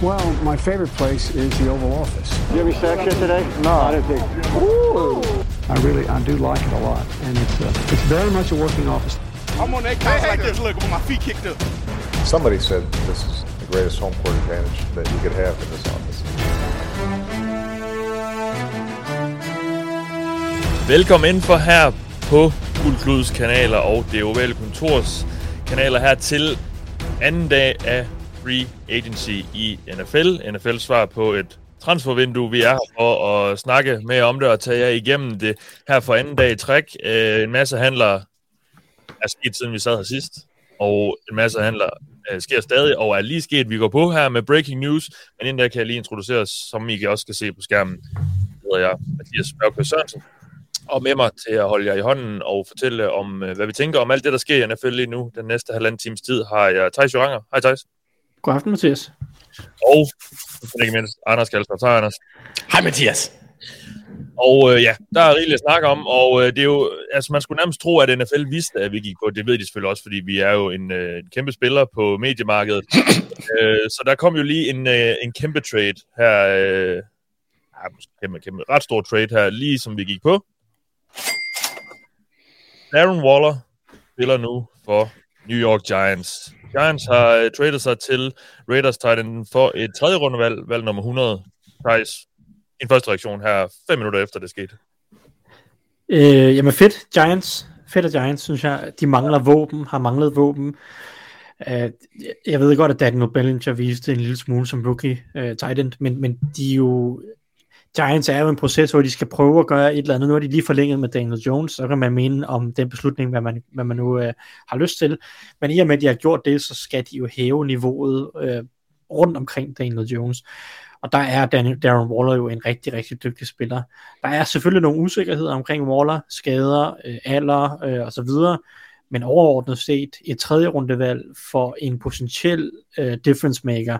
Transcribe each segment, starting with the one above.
Well, my favorite place is the Oval Office. Did you have any sex yet today? No. I didn't think. Ooh. I really, I do like it a lot, and it's uh, it's very much a working office. I'm on that couch like this, look, with my feet kicked up. Somebody said this is the greatest home court advantage that you could have in this office. Velkommen ind for her på Guldkluds kanaler og det ovale kontors kanaler her til anden dag af Free Agency i NFL. NFL svar på et transfervindue. Vi er her for at snakke mere om det og tage jer igennem det her for anden dag i træk. Øh, en masse handler er sket, siden vi sad her sidst, og en masse handler øh, sker stadig, og er lige sket. Vi går på her med breaking news, men inden der kan jeg lige introducere os, som I også kan se på skærmen. hedder jeg Mathias Mørkø Sørensen, og med mig til at holde jer i hånden og fortælle om, øh, hvad vi tænker om alt det, der sker i NFL lige nu. Den næste halvanden times tid har jeg Thijs Joranger. Hej Thijs. God aften, Mathias. Og ikke mindst Anders Kjælsgaard. Hej Anders. Hej Mathias. Og øh, ja, der er rigeligt at snakke om, og øh, det er jo, altså man skulle nærmest tro, at NFL vidste, at vi gik på. Det ved de selvfølgelig også, fordi vi er jo en, øh, en kæmpe spiller på mediemarkedet. øh, så der kom jo lige en, øh, en kæmpe trade her, øh, ja, måske kæmpe, kæmpe, ret stor trade her, lige som vi gik på. Darren Waller spiller nu for New York Giants. Giants har øh, uh, tradet sig til Raiders Titan for et tredje rundevalg, valg nummer 100. Thijs, en første reaktion her, fem minutter efter det skete. Øh, jamen fedt, Giants. Fedt af Giants, synes jeg. De mangler våben, har manglet våben. Øh, jeg ved godt, at Daniel Bellinger viste en lille smule som rookie øh, tight end, men, men de er jo, Giants er jo en proces, hvor de skal prøve at gøre et eller andet. Nu er de lige forlænget med Daniel Jones, så kan man mene om den beslutning, hvad man, hvad man nu øh, har lyst til. Men i og med, at de har gjort det, så skal de jo hæve niveauet øh, rundt omkring Daniel Jones. Og der er Daniel, Darren Waller jo en rigtig, rigtig dygtig spiller. Der er selvfølgelig nogle usikkerheder omkring Waller, skader, øh, alder øh, og så videre, men overordnet set et tredje rundevalg for en potentiel øh, difference maker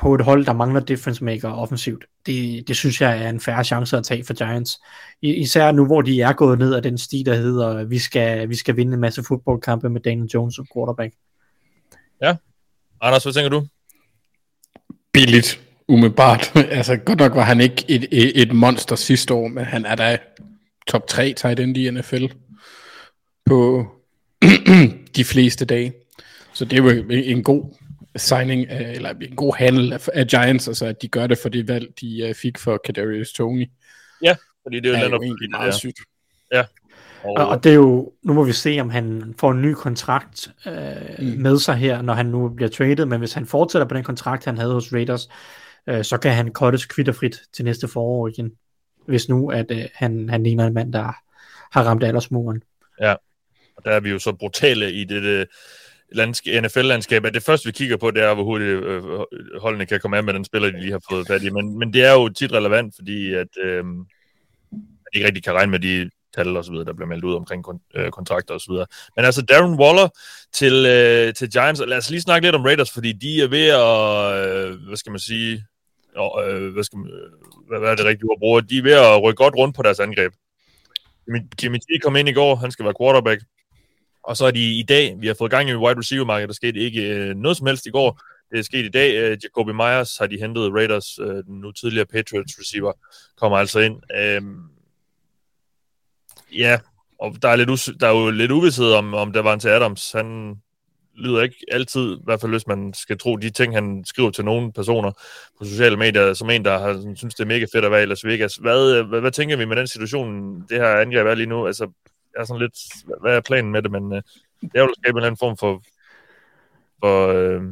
på et hold, der mangler difference maker offensivt. Det, det synes jeg er en færre chance at tage for Giants. Især nu, hvor de er gået ned af den sti, der hedder, vi skal, vi skal vinde en masse fodboldkampe med Daniel Jones som quarterback. Ja. Anders, hvad tænker du? Billigt, umiddelbart. altså godt nok var han ikke et, et, et monster sidste år, men han er da top 3 tight end i NFL på de fleste dage. Så det er jo en god signing, af, eller en god handel af, af Giants, altså at de gør det for det valg, de uh, fik for Kadarius Tony. Ja, fordi det er jo, er netop, jo egentlig meget sygt. Ja. Og, og det er jo, nu må vi se, om han får en ny kontrakt øh, mm. med sig her, når han nu bliver traded, men hvis han fortsætter på den kontrakt, han havde hos Raiders, øh, så kan han cuttes kvitterfrit til næste forår igen, hvis nu, at øh, han, han ligner en mand, der har ramt aldersmuren. Ja, og der er vi jo så brutale i det, det landsk- NFL-landskab, at det første, vi kigger på, det er, hvor hurtigt øh, øh, holdene kan komme af med den spiller, de lige har fået fat i. Men, men det er jo tit relevant, fordi at, øh, at de ikke rigtig kan regne med de tal og så videre, der bliver meldt ud omkring kon- øh, kontrakter og så videre. Men altså Darren Waller til, øh, til Giants, lad os lige snakke lidt om Raiders, fordi de er ved at, øh, hvad skal man sige, og, øh, hvad, skal man, øh, hvad, hvad er det rigtige ord at bruge? De er ved at rykke godt rundt på deres angreb. Jimmy, Jimmy G kom ind i går, han skal være quarterback. Og så er de i dag, vi har fået gang i wide receiver markedet, der skete ikke øh, noget som helst i går. Det er sket i dag. Øh, Jacoby Myers har de hentet Raiders, øh, den nu tidligere Patriots receiver, kommer altså ind. Øh, ja, og der er, lidt us- der er jo lidt uvidshed om, om der var en til Adams. Han lyder ikke altid, i hvert fald hvis man skal tro de ting, han skriver til nogle personer på sociale medier, som en, der har, sådan, synes, det er mega fedt at være i Las Vegas. Hvad, øh, hvad, hvad tænker vi med den situation, det her angreb er lige nu? Altså, jeg er sådan lidt, hvad er planen med det, men øh, jo at skabe en eller anden form for, for øh,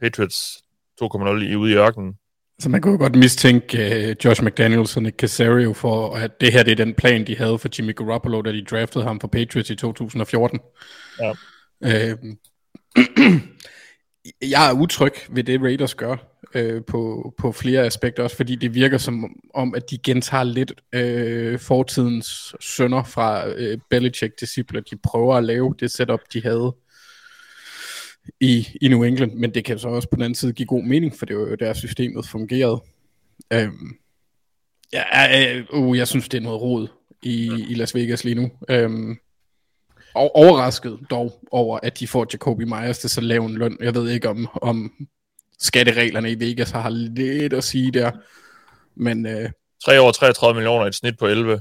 Patriots 2.0 i ude i ørkenen. Så man kunne godt mistænke uh, Josh McDaniels og Nick Casario for, at det her det er den plan, de havde for Jimmy Garoppolo, da de draftede ham for Patriots i 2014. Ja. Uh, jeg er utryg ved det, Raiders gør øh, på, på flere aspekter, også fordi det virker som om, at de gentager lidt øh, fortidens sønder fra øh, Belichick-discipler. De prøver at lave det setup, de havde i, i New England, men det kan så også på den anden side give god mening, for det var jo der systemet fungerede. Øhm, ja, øh, uh, jeg synes, det er noget rod i, i Las Vegas lige nu. Øhm, og overrasket dog over, at de får Jacoby Myers til så lav en løn. Jeg ved ikke, om, om skattereglerne i Vegas har lidt at sige der. Men øh, 3 år 33 millioner, et snit på 11.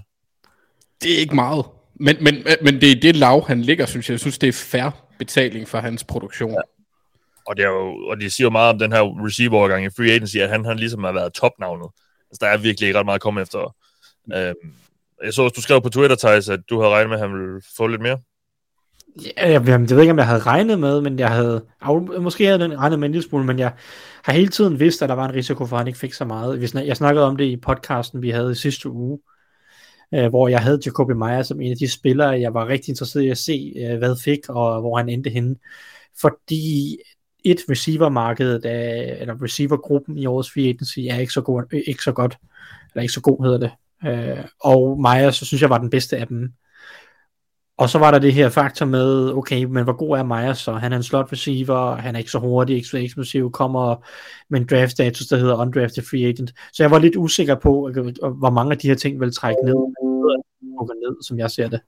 det er ikke meget. Men, men, men det er det lav, han ligger, synes jeg. Jeg synes, det er fair betaling for hans produktion. Ja. Og, det er jo, og de siger jo meget om den her receiver-overgang i free agency, at han, han ligesom har været topnavnet. Altså, der er virkelig ikke ret meget at komme efter. Øhm, jeg så, at du skrev på Twitter, Thijs, at du havde regnet med, at han ville få lidt mere. Ja, jeg, jeg, jeg ved ikke, om jeg havde regnet med, men jeg havde, af- måske havde den regnet med en lille smule, men jeg har hele tiden vidst, at der var en risiko for, at han ikke fik så meget. Vi snak, jeg snakkede om det i podcasten, vi havde i sidste uge, øh, hvor jeg havde Jacobi Meyer som en af de spillere, jeg var rigtig interesseret i at se, øh, hvad fik, og hvor han endte henne. Fordi et receivermarked, øh, eller receivergruppen i årets free agency, er ikke så, god, øh, ikke så godt, eller ikke så god hedder det. Øh, og Meyer, så synes jeg, var den bedste af dem. Og så var der det her faktor med, okay, men hvor god er Myers så? Han er en slot receiver, han er ikke så hurtig, ikke så eksplosiv, kommer med en draft status, der hedder undrafted free agent. Så jeg var lidt usikker på, øh, hvor mange af de her ting vil trække ned, ned, som jeg ser det.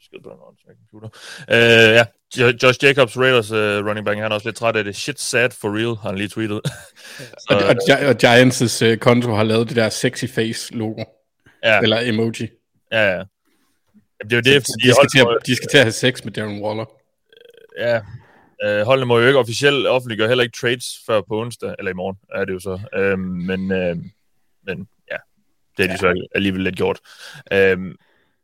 Skid på den computer. Øh, ja, Jo- Josh Jacobs, Raiders uh, running back, han er også lidt træt af det. Shit sad for real, har han lige tweetet. Og, og, Gi- og Giants' øh, konto har lavet det der sexy face logo, ja, eller emoji. ja, ja. Jamen, Det er jo det, De, fordi de, skal til at, de skal til at have sex med Darren Waller. ja, øh, holdene må jo ikke officielt offentliggøre heller ikke trades før på onsdag, eller i morgen er det jo så. Øh, men, øh, men ja, det er de så alligevel lidt gjort. Øh,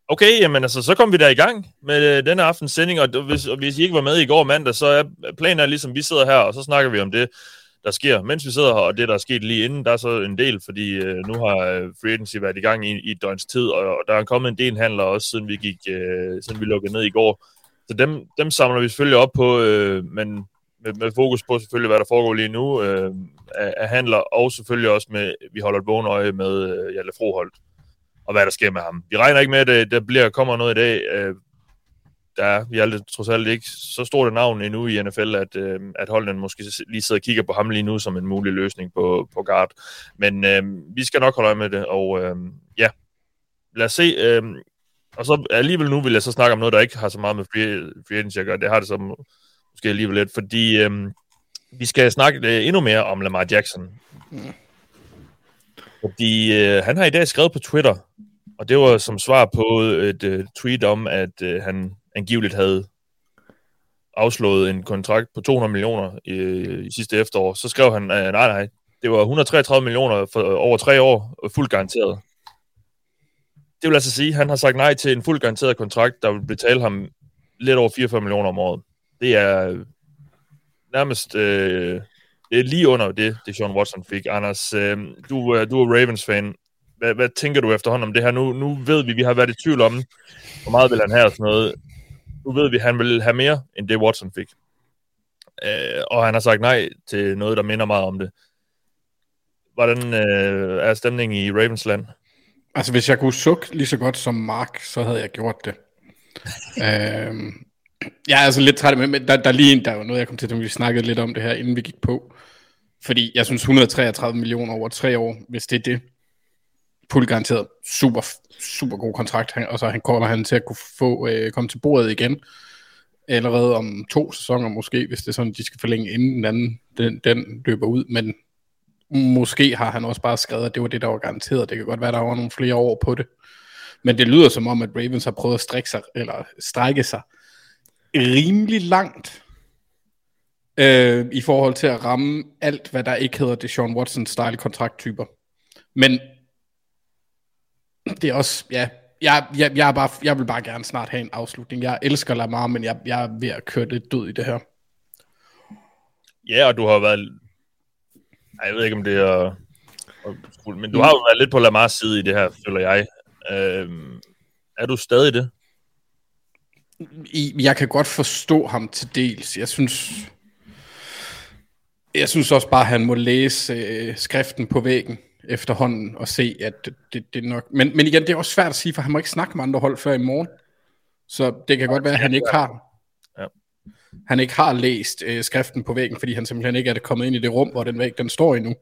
okay, jamen altså, så kom vi der i gang med øh, denne aftens sending, og hvis, og hvis I ikke var med i går mandag, så er planen er ligesom, vi sidder her, og så snakker vi om det, der sker, mens vi sidder her, og det, der er sket lige inden, der er så en del, fordi øh, nu har øh, Free Agency været i gang i, i et døgns tid, og, og der er kommet en del handler også, siden vi gik, øh, siden vi lukkede ned i går. Så dem, dem samler vi selvfølgelig op på, øh, men med, med fokus på selvfølgelig, hvad der foregår lige nu øh, af, af handler, og selvfølgelig også med, vi holder et vågen øje med øh, Jalle Froholt, og hvad der sker med ham. Vi regner ikke med, at der bliver, kommer noget i dag. Øh, der er, vi er lidt, trods alt ikke så stort et navn endnu i NFL, at, øh, at holdene måske lige sidder og kigger på ham lige nu som en mulig løsning på, på guard. Men øh, vi skal nok holde øje med det, og øh, ja, lad os se. Øh, og så alligevel nu vil jeg så snakke om noget, der ikke har så meget med free, free agency at gøre. Det har det så måske alligevel lidt, fordi øh, vi skal snakke øh, endnu mere om Lamar Jackson. Fordi øh, han har i dag skrevet på Twitter, og det var som svar på et øh, tweet om, at øh, han angiveligt havde afslået en kontrakt på 200 millioner i, i sidste efterår. Så skrev han, øh, nej nej, det var 133 millioner for over tre år, fuldt garanteret. Det vil altså sige, at han har sagt nej til en fuldt garanteret kontrakt, der vil betale ham lidt over 44 millioner om året. Det er nærmest øh, det er lige under det, det Sean Watson fik. Anders, øh, du, øh, du er Ravens-fan. Hvad, hvad tænker du efterhånden om det her? Nu, nu ved vi, vi har været i tvivl om, hvor meget vil han have og sådan noget. Nu ved vi, at han vil have mere, end det Watson fik. Øh, og han har sagt nej til noget, der minder meget om det. Hvordan øh, er stemningen i Ravensland? Altså, hvis jeg kunne sukke lige så godt som Mark, så havde jeg gjort det. øhm, jeg er altså lidt træt med, men der, der er lige en, der var noget, jeg kom til, da vi snakkede lidt om det her, inden vi gik på. Fordi jeg synes 133 millioner over tre år, hvis det er det, fuldt garanteret, super, super god kontrakt, Han- og så han kommer han til at kunne få, øh, komme til bordet igen, allerede om to sæsoner måske, hvis det er sådan, de skal forlænge inden den anden, den, den løber ud, men måske har han også bare skrevet, at det var det, der var garanteret. Det kan godt være, der var nogle flere år på det. Men det lyder som om, at Ravens har prøvet at strække sig, eller strække sig rimelig langt øh, i forhold til at ramme alt, hvad der ikke hedder Deshaun Watson-style kontrakttyper. Men det er også, ja, jeg, jeg, jeg, er bare, jeg vil bare gerne snart have en afslutning. Jeg elsker Lamar, men jeg, jeg er ved at køre lidt død i det her. Ja, og du har været... Ej, Jeg ved ikke, om det er... Men du har jo været lidt på Lamars side i det her, føler jeg. Øhm, er du stadig det? Jeg kan godt forstå ham til dels. Jeg synes, jeg synes også bare, at han må læse øh, skriften på væggen efterhånden og se, at det, det, er nok... Men, men igen, det er også svært at sige, for han må ikke snakke med andre hold før i morgen. Så det kan godt være, at han ikke har... Ja. Han ikke har læst øh, skriften på væggen, fordi han simpelthen ikke er kommet ind i det rum, hvor den væg den står endnu.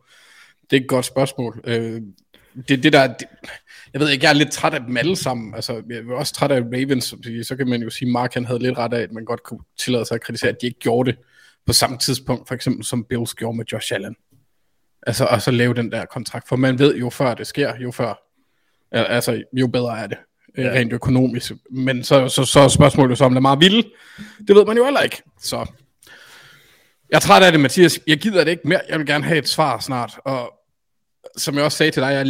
Det er et godt spørgsmål. Øh, det, det der, det, jeg ved ikke, jeg er lidt træt af dem alle sammen. Altså, jeg er også træt af Ravens, så kan man jo sige, at Mark han havde lidt ret af, at man godt kunne tillade sig at kritisere, at de ikke gjorde det. på samme tidspunkt, for eksempel som Bills gjorde med Josh Allen. Altså, og så lave den der kontrakt, for man ved jo før det sker, jo før, altså jo bedre er det, ja. rent økonomisk. Men så, så, så er spørgsmålet så, om det er meget vildt. Det ved man jo heller ikke. Så jeg er træt af det, Mathias. Jeg gider det ikke mere. Jeg vil gerne have et svar snart. Og som jeg også sagde til dig, jeg,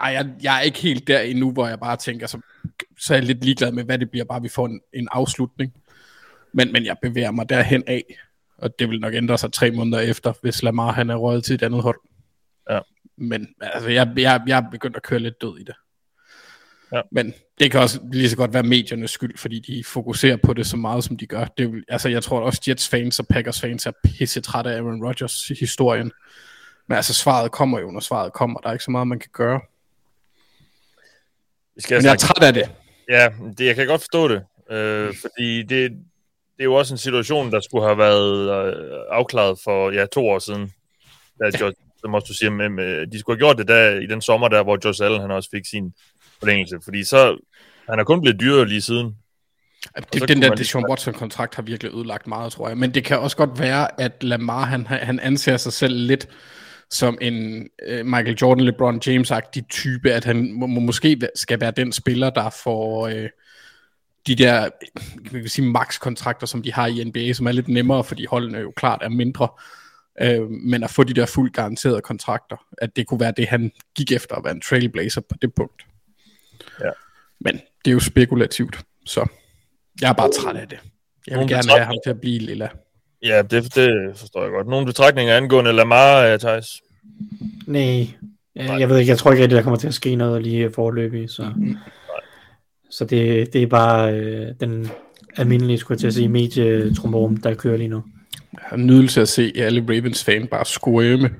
ej, jeg, jeg er ikke helt der endnu, hvor jeg bare tænker, så, så er jeg lidt ligeglad med, hvad det bliver, bare vi får en, en afslutning. Men, men jeg bevæger mig derhen af, og det vil nok ændre sig tre måneder efter, hvis Lamar han er røget til et andet hold. Ja. Men altså, jeg, jeg, jeg er begyndt at køre lidt død i det. Ja. Men det kan også lige så godt være mediernes skyld, fordi de fokuserer på det så meget, som de gør. Det vil, altså, jeg tror også, Jets fans og Packers fans er pisse trætte af Aaron Rodgers historien. Men altså, svaret kommer jo, når svaret kommer. Der er ikke så meget, man kan gøre. Skal Men jeg er træt af det. Ja, det, jeg kan godt forstå det. Øh, fordi det, det er jo også en situation, der skulle have været øh, afklaret for ja, to år siden. Da George, som også du siger, med, med, de skulle have gjort det der, i den sommer der, hvor Josh Allen han også fik sin forlængelse. Fordi så, han er kun blevet dyrere lige siden. Det, den der Deshaun Watson-kontrakt har virkelig ødelagt meget, tror jeg. Men det kan også godt være, at Lamar, han, han anser sig selv lidt som en uh, Michael Jordan, LeBron James-agtig type, at han må, må, måske skal være den spiller, der får uh, de der kan sige, max-kontrakter, som de har i NBA, som er lidt nemmere, fordi holdene jo klart er mindre. Uh, men at få de der fuldt garanterede kontrakter, at det kunne være det, han gik efter at være en trailblazer på det punkt. Ja. Men det er jo spekulativt, så jeg er bare træt af det. Jeg vil Nogle gerne have ham til at blive lilla. Ja, det, det forstår jeg godt. Nogle betragtninger angående Lamar, uh, Thijs? Nej, jeg, jeg ved ikke, jeg tror ikke rigtig, der kommer til at ske noget lige forløbig, så, mm. Så det, det er bare øh, den almindelige, skulle jeg til at sige, medietrumrum, der kører lige nu. Jeg har nydelse at se alle Ravens fan bare squirme.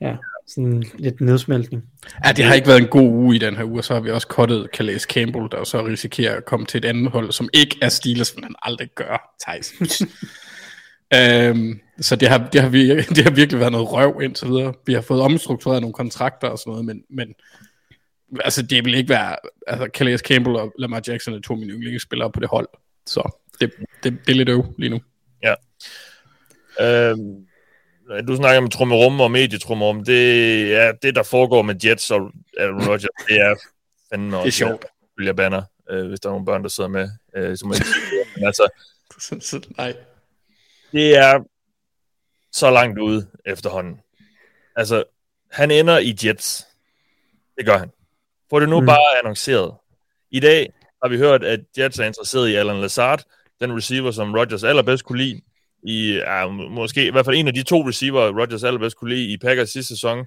Ja, sådan lidt nedsmeltning. Ja, det har ikke været en god uge i den her uge, og så har vi også kottet Calais Campbell, der så risikerer at komme til et andet hold, som ikke er Steelers, som han aldrig gør, Thijs. øhm, så det har, det, har vi, det har virkelig været noget røv indtil videre. Vi har fået omstruktureret nogle kontrakter og sådan noget, men, men altså, det vil ikke være... Altså, Calais Campbell og Lamar Jackson er to af mine yndlingsspillere på det hold. Så det, det, det er lidt øv lige nu. Ja. Øhm, du snakker om trummerum og medietrummerum. Det er det, der foregår med Jets og Aaron Rodgers. Det er fandme også. Det er sjovt. Jeg banner, øh, hvis der er nogle børn, der sidder med. Øh, som men altså, Nej. det er så langt ude efterhånden. Altså, han ender i Jets. Det gør han. Få det nu mm. bare annonceret. I dag har vi hørt, at Jets er interesseret i Alan Lazard, den receiver, som Rodgers allerbedst kunne lide i, ja, måske i hvert fald en af de to receiver, Rodgers allerbedst kunne lide i Packers sidste sæson,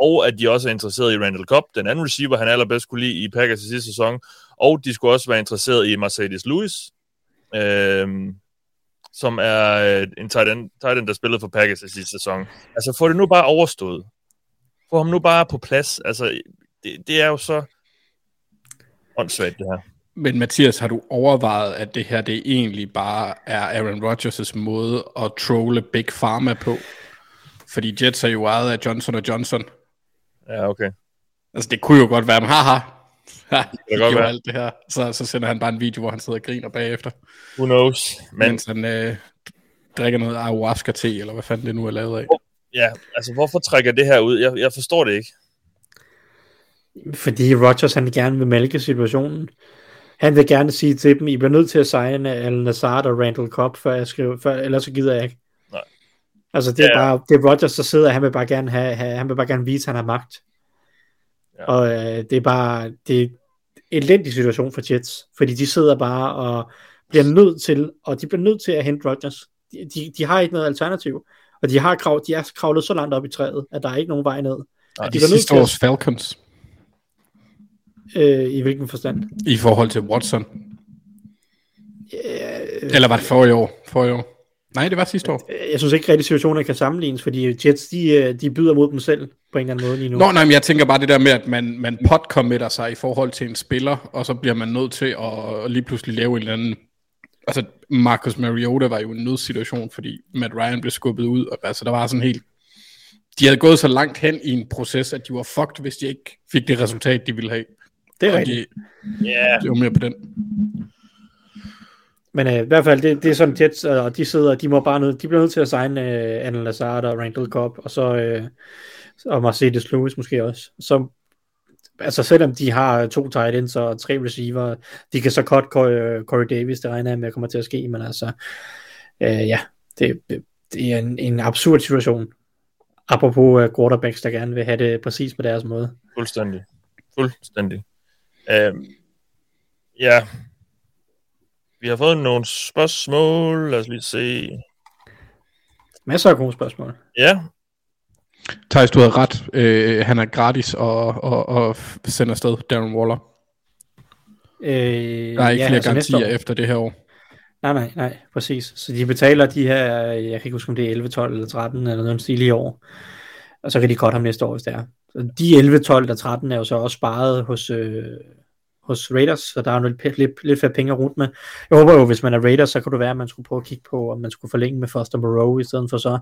og at de også er interesseret i Randall Cobb, den anden receiver, han allerbedst kunne lide i Packers sidste sæson, og de skulle også være interesseret i Mercedes Lewis, øh, som er øh, en tight end, tight end, der spillede for Packers i sidste sæson. Altså, få det nu bare overstået. Få ham nu bare på plads. Altså, det, det er jo så åndssvagt, det her. Men Mathias, har du overvejet, at det her det egentlig bare er Aaron Rodgers' måde at trolle Big Pharma på? Fordi Jets er jo ejet af Johnson Johnson. Ja, okay. Altså det kunne jo godt være, men haha, Ja, det kan godt være. alt det her. Så, så sender han bare en video, hvor han sidder og griner bagefter. Who knows? Men, Mens han øh, drikker noget ayahuasca-te, eller hvad fanden det nu er lavet af. ja, altså hvorfor trækker det her ud? Jeg, jeg forstår det ikke. Fordi Rodgers han gerne vil mælke situationen. Han vil gerne sige til dem, I bliver nødt til at signe Al Nazard og Randall Cobb, før jeg skriver, før, ellers så gider jeg ikke. Nej. Altså det er Ja. bare, det er Rodgers, der sidder, han vil bare gerne have, have han vil bare gerne vise, at han har magt. Ja. Og øh, det er bare, det er en elendig situation for Jets, fordi de sidder bare og bliver nødt til, og de bliver nødt til at hente Rodgers. De, de, de har ikke noget alternativ, og de har krav, de er kravlet så langt op i træet, at der er ikke nogen vej ned. Og de de sidste års Falcons, Øh, I hvilken forstand? i forhold til Watson. Øh, Eller var det forrige år? Forrige år. Nej, det var sidste år. jeg synes ikke rigtig situationer kan sammenlignes, fordi Jets, de, øh, de byder mod dem selv på en eller anden måde lige nu. Nå, nej, men jeg tænker bare det der med, at man, man potcommitter sig i forhold til en spiller, og så bliver man nødt til at lige pludselig lave en eller anden... Altså, Marcus Mariota var jo i en nødsituation, fordi Matt Ryan blev skubbet ud, og altså, der var sådan helt... De havde gået så langt hen i en proces, at de var fucked, hvis de ikke fik det resultat, de ville have. Det er rigtigt. de, Ja, det var mere på den. Men øh, i hvert fald, det, det er sådan Jets, og de sidder, de må bare nød, de bliver nødt til at signe øh, Anna Lazard og Randall Cobb, og så øh, og Mercedes Lewis måske også. Så, altså selvom de har to tight ends og tre receiver, de kan så cut Corey, Corey Davis, det regner jeg med, kommer til at ske, men altså, øh, ja, det, det er en, en absurd situation. Apropos uh, quarterbacks, der gerne vil have det præcis på deres måde. Fuldstændig. Fuldstændig. Øhm, ja. Vi har fået nogle spørgsmål. Lad os lige se. Masser af gode spørgsmål. Ja. Thijs, du havde ret. Øh, han er gratis og, og, og sender afsted Darren Waller. Øh, Der er ikke ja, flere altså garantier efter det her år. Nej, nej, nej, præcis. Så de betaler de her, jeg kan ikke huske, om det er 11, 12 eller 13 eller noget stil i år. Og så kan de godt ham næste år, hvis det er. Så de 11, 12 og 13 er jo så også sparet hos, øh, hos Raiders, så der er jo lidt, lidt, lidt flere penge rundt med. Jeg håber jo, hvis man er Raiders, så kan det være, at man skulle prøve at kigge på, om man skulle forlænge med Foster Moreau i stedet for så.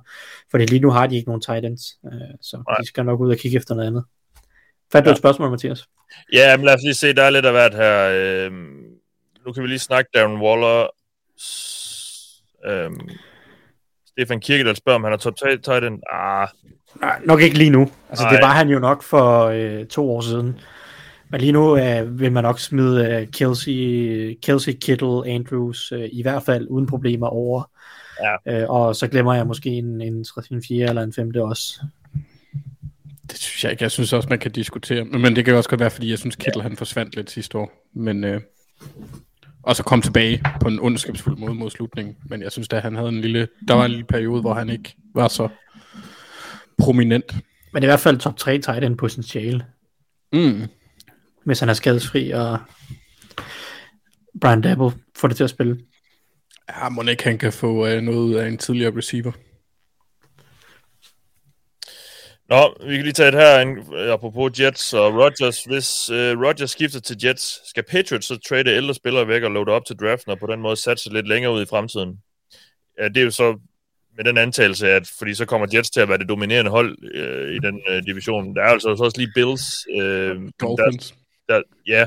Fordi lige nu har de ikke nogen tight ends, øh, så Nej. de skal nok ud og kigge efter noget andet. Fandt du Ja. et spørgsmål, Mathias? Ja, men lad os lige se, der er lidt af hvert her. Øhm, nu kan vi lige snakke Darren Waller. Øhm, Stefan Kirkedal spørger, om han har top 3 tight end. Ah, Nej, nok ikke lige nu. Altså, Nej. det var han jo nok for øh, to år siden. Men lige nu øh, vil man nok smide øh, Kelsey, Kelsey, Kittle, Andrews, øh, i hvert fald uden problemer over. Ja. Øh, og så glemmer jeg måske en, en, en fjerde eller en femte også. Det synes jeg ikke. Jeg synes også, man kan diskutere. Men det kan jo også godt være, fordi jeg synes, Kittle han forsvandt lidt sidste år. Men, øh, og så kom tilbage på en ondskabsfuld måde mod slutningen. Men jeg synes, at han havde en lille... Der var en lille periode, hvor han ikke var så prominent. Men det i hvert fald top 3 tight end potentiale, Mm. Hvis han er skadesfri, og Brian Dabble får det til at spille. Ja, må ikke han kan få øh, noget ud af en tidligere receiver. Nå, vi kan lige tage et her, en, apropos Jets og Rodgers. Hvis øh, Rodgers skifter til Jets, skal Patriots så trade ældre spillere væk og loade op til draften, og på den måde satse lidt længere ud i fremtiden? Ja, det er jo så med den antagelse, at fordi så kommer Jets til at være det dominerende hold øh, i den øh, division. Der er altså så også lige Bills. Øh, Dolphins der, ja,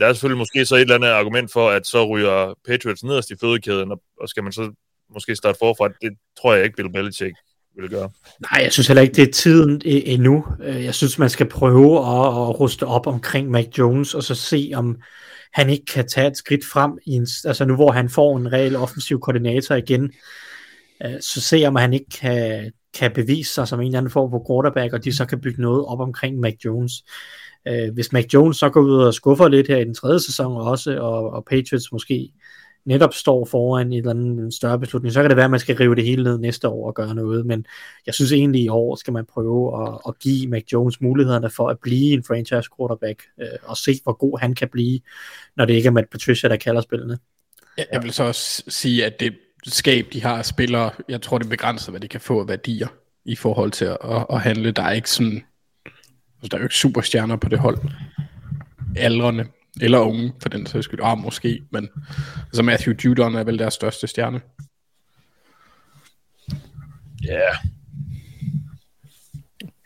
der er selvfølgelig måske så et eller andet argument for, at så ryger Patriots nederst i fødekæden, og, og skal man så måske starte forfra. Det tror jeg ikke, Bill Belichick vil gøre. Nej, jeg synes heller ikke, det er tiden øh, endnu. Øh, jeg synes, man skal prøve at, at ruste op omkring Mac Jones, og så se, om han ikke kan tage et skridt frem, i en, altså nu hvor han får en reel offensiv koordinator igen, øh, så se om han ikke kan, kan bevise sig som en eller anden form for quarterback, og de så kan bygge noget op omkring Mac Jones. Øh, Hvis Mac Jones så går ud og skuffer lidt her i den tredje sæson også, og, og Patriots måske netop står foran en eller anden større beslutning, så kan det være, at man skal rive det hele ned næste år og gøre noget, men jeg synes egentlig i år skal man prøve at, at give Mac Jones mulighederne for at blive en franchise quarterback, øh, og se hvor god han kan blive, når det ikke er Matt Patricia, der kalder spillene. Jeg, jeg vil så også sige, at det skab, de har af spillere, jeg tror, det begrænser, hvad de kan få af værdier i forhold til at, at, at handle. Der er ikke sådan, altså, der er jo ikke superstjerner på det hold. Aldrende, eller unge, for den sags skyld. Ah, måske, men altså Matthew Judon er vel deres største stjerne. Ja. Yeah.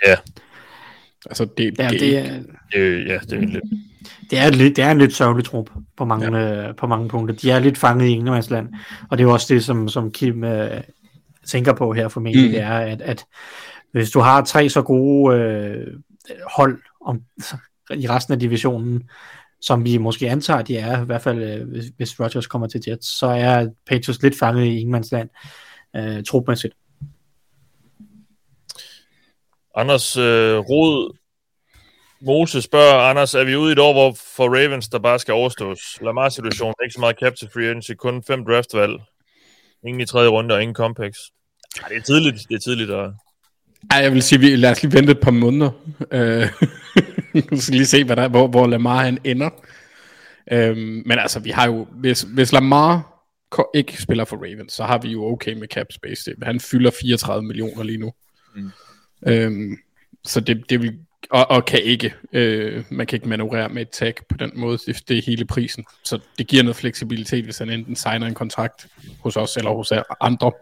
Ja, Altså, det, Ja, det, det, er, det, ja, det er lidt... det, er, lidt, det er en lidt sørgelig trup på mange, ja. øh, på mange punkter. De er lidt fanget i Englandsland, og det er jo også det, som, som Kim øh, tænker på her formentlig, mm. det er, at, at hvis du har tre så gode øh, hold om, i resten af divisionen, som vi måske antager, de er, i hvert fald øh, hvis, hvis Rodgers kommer til Jets, så er Patriots lidt fanget i ingenmandsland, øh, trupmæssigt. Anders øh, Rod Mose spørger, Anders, er vi ude i et år, hvor for Ravens, der bare skal overstås? Lamar-situationen, ikke så meget cap til free agency, kun fem draftvalg. Ingen i tredje runde og ingen compacts. Ja, det er tidligt, det er tidligt at ej, jeg vil sige, vi, lad os lige vente et par måneder. Øh, vi skal lige se, hvad der, hvor, hvor Lamar han ender. Øhm, men altså, vi har jo, hvis, hvis Lamar ikke spiller for Ravens, så har vi jo okay med cap space. Det, han fylder 34 millioner lige nu. Mm. Øhm, så det, det vil, og, og kan ikke, øh, man kan ikke manøvrere med et tag på den måde, det, det er hele prisen. Så det giver noget fleksibilitet, hvis han enten signer en kontrakt hos os eller hos andre,